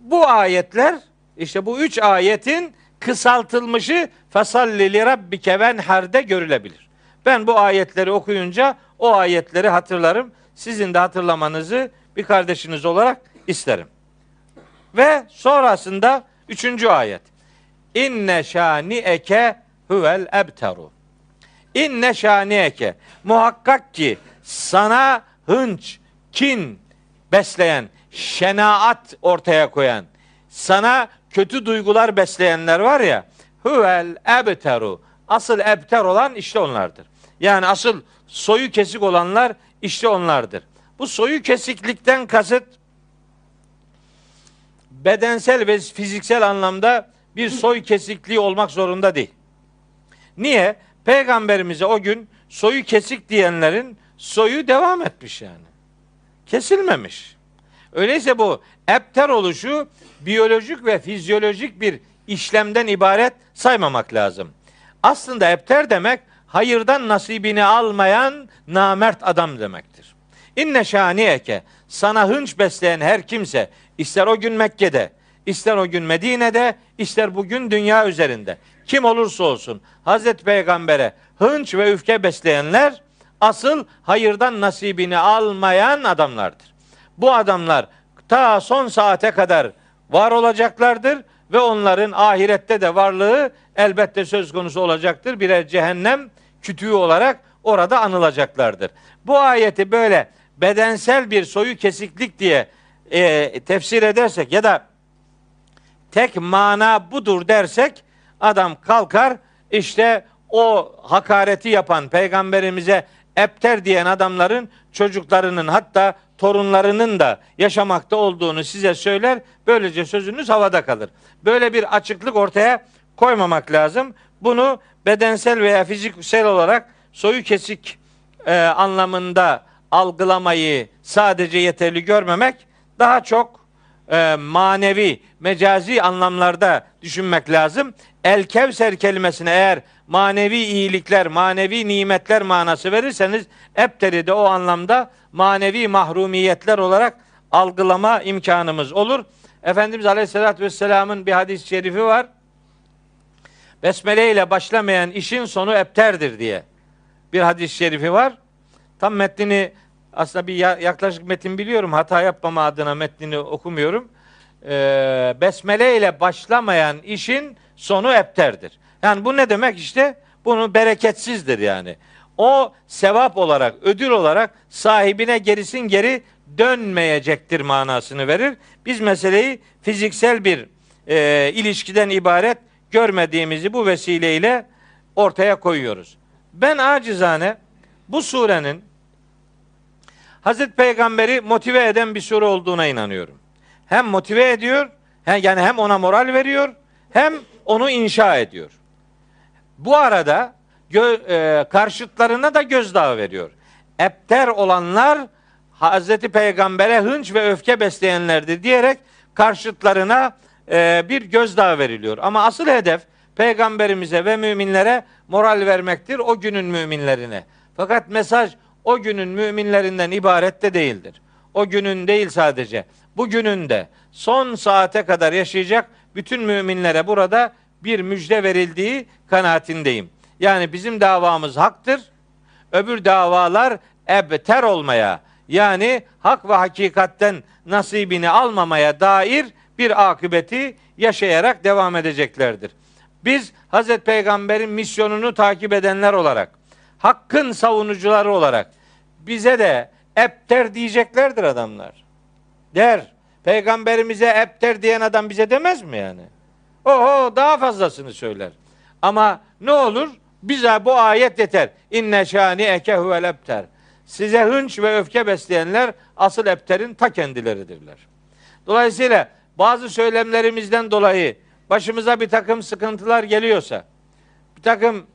Bu ayetler işte bu üç ayetin kısaltılmışı fasalli li rabbike venherde görülebilir. Ben bu ayetleri okuyunca o ayetleri hatırlarım. Sizin de hatırlamanızı bir kardeşiniz olarak isterim. Ve sonrasında üçüncü ayet. İnne şani eke huvel ebteru. İnne şani eke. Muhakkak ki sana hınç, kin besleyen, şenaat ortaya koyan, sana kötü duygular besleyenler var ya, huvel ebteru. Asıl ebter olan işte onlardır. Yani asıl soyu kesik olanlar işte onlardır. Bu soyu kesiklikten kasıt bedensel ve fiziksel anlamda bir soy kesikliği olmak zorunda değil. Niye? Peygamberimize o gün soyu kesik diyenlerin soyu devam etmiş yani. Kesilmemiş. Öyleyse bu epter oluşu biyolojik ve fizyolojik bir işlemden ibaret saymamak lazım. Aslında epter demek hayırdan nasibini almayan namert adam demektir. İnne şaniyeke sana hınç besleyen her kimse ister o gün Mekke'de, ister o gün Medine'de, ister bugün dünya üzerinde kim olursa olsun Hazreti Peygamber'e hınç ve öfke besleyenler asıl hayırdan nasibini almayan adamlardır. Bu adamlar ta son saate kadar var olacaklardır ve onların ahirette de varlığı elbette söz konusu olacaktır. Birer cehennem kütüğü olarak orada anılacaklardır. Bu ayeti böyle bedensel bir soyu kesiklik diye e, tefsir edersek ya da tek mana budur dersek adam kalkar işte o hakareti yapan peygamberimize epter diyen adamların çocuklarının hatta torunlarının da yaşamakta olduğunu size söyler. Böylece sözünüz havada kalır. Böyle bir açıklık ortaya koymamak lazım. Bunu bedensel veya fiziksel olarak soyu kesik e, anlamında algılamayı sadece yeterli görmemek, daha çok e, manevi, mecazi anlamlarda düşünmek lazım. El Kevser kelimesine eğer manevi iyilikler, manevi nimetler manası verirseniz Ebter'i de o anlamda manevi mahrumiyetler olarak algılama imkanımız olur. Efendimiz Aleyhisselatü Vesselam'ın bir hadis-i şerifi var. Besmele ile başlamayan işin sonu ebterdir diye bir hadis-i şerifi var. Tam metnini aslında bir yaklaşık metin biliyorum. Hata yapmama adına metnini okumuyorum. Ee, besmele ile başlamayan işin sonu ebterdir. Yani bu ne demek işte? Bunu bereketsizdir yani. O sevap olarak, ödül olarak sahibine gerisin geri dönmeyecektir manasını verir. Biz meseleyi fiziksel bir e, ilişkiden ibaret görmediğimizi bu vesileyle ortaya koyuyoruz. Ben acizane bu surenin Hazreti Peygamber'i motive eden bir sure olduğuna inanıyorum. Hem motive ediyor, yani hem ona moral veriyor, hem onu inşa ediyor. Bu arada gö, e, karşıtlarına da gözdağı veriyor. Epter olanlar Hazreti Peygamber'e hınç ve öfke besleyenlerdir diyerek karşıtlarına e, bir gözdağı veriliyor. Ama asıl hedef peygamberimize ve müminlere moral vermektir o günün müminlerine. Fakat mesaj o günün müminlerinden ibaret de değildir. O günün değil sadece. Bu günün de son saate kadar yaşayacak bütün müminlere burada bir müjde verildiği kanaatindeyim. Yani bizim davamız haktır. Öbür davalar ebter olmaya yani hak ve hakikatten nasibini almamaya dair bir akıbeti yaşayarak devam edeceklerdir. Biz Hazreti Peygamber'in misyonunu takip edenler olarak, hakkın savunucuları olarak bize de epter diyeceklerdir adamlar. Der. Peygamberimize epter diyen adam bize demez mi yani? Oho daha fazlasını söyler. Ama ne olur? Bize bu ayet yeter. İnne şani eke huvel epter. Size hınç ve öfke besleyenler asıl epterin ta kendileridirler. Dolayısıyla bazı söylemlerimizden dolayı başımıza bir takım sıkıntılar geliyorsa, bir takım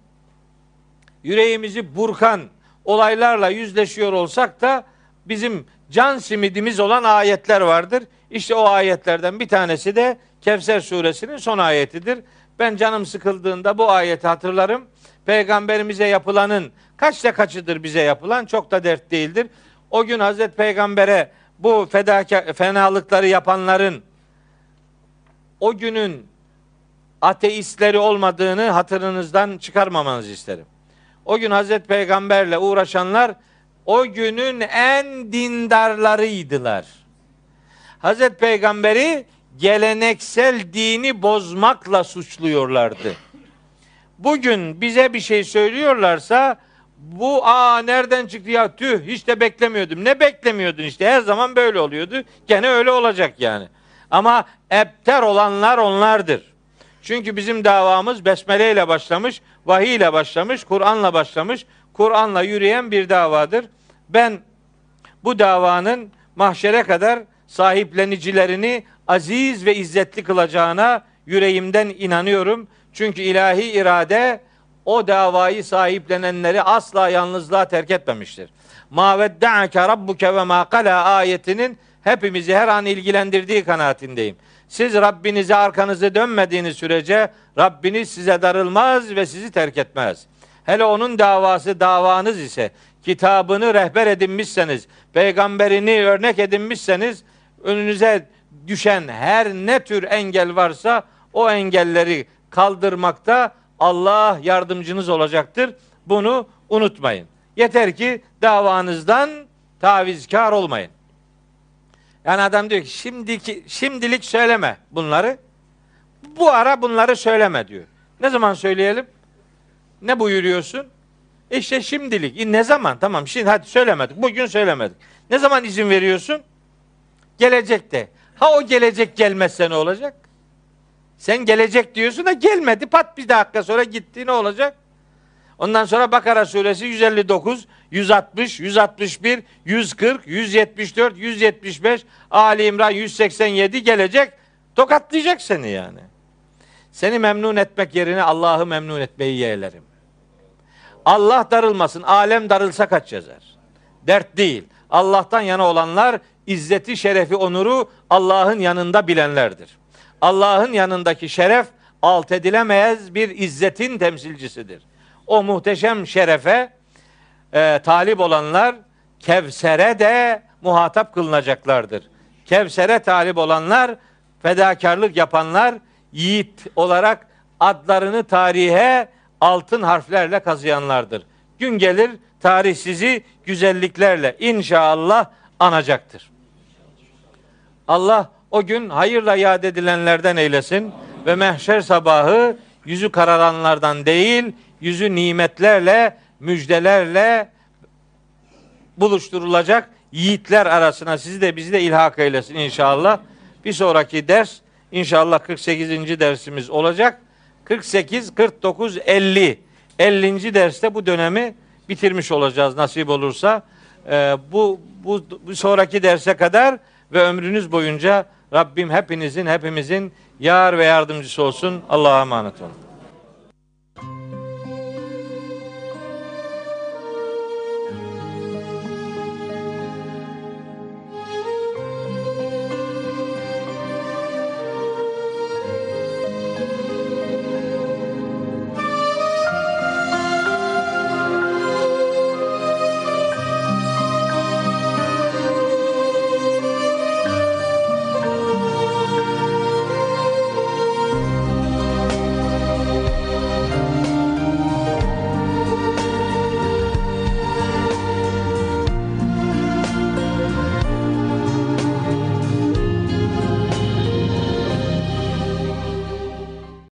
yüreğimizi burkan olaylarla yüzleşiyor olsak da bizim can simidimiz olan ayetler vardır. İşte o ayetlerden bir tanesi de Kevser suresinin son ayetidir. Ben canım sıkıldığında bu ayeti hatırlarım. Peygamberimize yapılanın kaçta kaçıdır bize yapılan çok da dert değildir. O gün Hazreti Peygamber'e bu fedaka, fenalıkları yapanların o günün ateistleri olmadığını hatırınızdan çıkarmamanızı isterim. O gün Hazreti Peygamberle uğraşanlar o günün en dindarlarıydılar. Hazreti Peygamberi geleneksel dini bozmakla suçluyorlardı. Bugün bize bir şey söylüyorlarsa bu aa nereden çıktı ya tüh hiç de beklemiyordum. Ne beklemiyordun işte her zaman böyle oluyordu. Gene öyle olacak yani. Ama ebter olanlar onlardır. Çünkü bizim davamız besmele ile başlamış, vahiy ile başlamış, Kur'an'la başlamış, Kur'an'la yürüyen bir davadır. Ben bu davanın mahşere kadar sahiplenicilerini aziz ve izzetli kılacağına yüreğimden inanıyorum. Çünkü ilahi irade o davayı sahiplenenleri asla yalnızlığa terk etmemiştir. Ma vedda'ake rabbuke ve ma kala ayetinin hepimizi her an ilgilendirdiği kanaatindeyim. Siz Rabbinize arkanızı dönmediğiniz sürece Rabbiniz size darılmaz ve sizi terk etmez. Hele onun davası davanız ise kitabını rehber edinmişseniz, peygamberini örnek edinmişseniz önünüze düşen her ne tür engel varsa o engelleri kaldırmakta Allah yardımcınız olacaktır. Bunu unutmayın. Yeter ki davanızdan tavizkar olmayın. Yani adam diyor ki şimdiki şimdilik söyleme bunları. Bu ara bunları söyleme diyor. Ne zaman söyleyelim? Ne buyuruyorsun? İşte şimdilik. E ne zaman? Tamam şimdi hadi söylemedik. Bugün söylemedik. Ne zaman izin veriyorsun? Gelecekte. Ha o gelecek gelmezse ne olacak? Sen gelecek diyorsun da gelmedi. Pat bir dakika sonra gitti ne olacak? Ondan sonra Bakara suresi 159, 160, 161, 140, 174, 175, Ali İmran 187 gelecek. Tokatlayacak seni yani. Seni memnun etmek yerine Allah'ı memnun etmeyi yeğlerim. Allah darılmasın. Alem darılsa kaç yazar? Dert değil. Allah'tan yana olanlar izzeti, şerefi, onuru Allah'ın yanında bilenlerdir. Allah'ın yanındaki şeref alt edilemez bir izzetin temsilcisidir. O muhteşem şerefe e, talip olanlar Kevser'e de muhatap kılınacaklardır. Kevser'e talip olanlar, fedakarlık yapanlar yiğit olarak adlarını tarihe altın harflerle kazıyanlardır. Gün gelir tarih sizi güzelliklerle inşallah anacaktır. Allah o gün hayırla yad edilenlerden eylesin ve mehşer sabahı yüzü kararanlardan değil, yüzü nimetlerle, müjdelerle buluşturulacak yiğitler arasına sizi de bizi de ilhak eylesin inşallah. Bir sonraki ders inşallah 48. dersimiz olacak. 48, 49, 50. 50. derste bu dönemi bitirmiş olacağız nasip olursa. Ee, bu, bu, bu sonraki derse kadar ve ömrünüz boyunca Rabbim hepinizin hepimizin yar ve yardımcısı olsun. Allah'a emanet olun.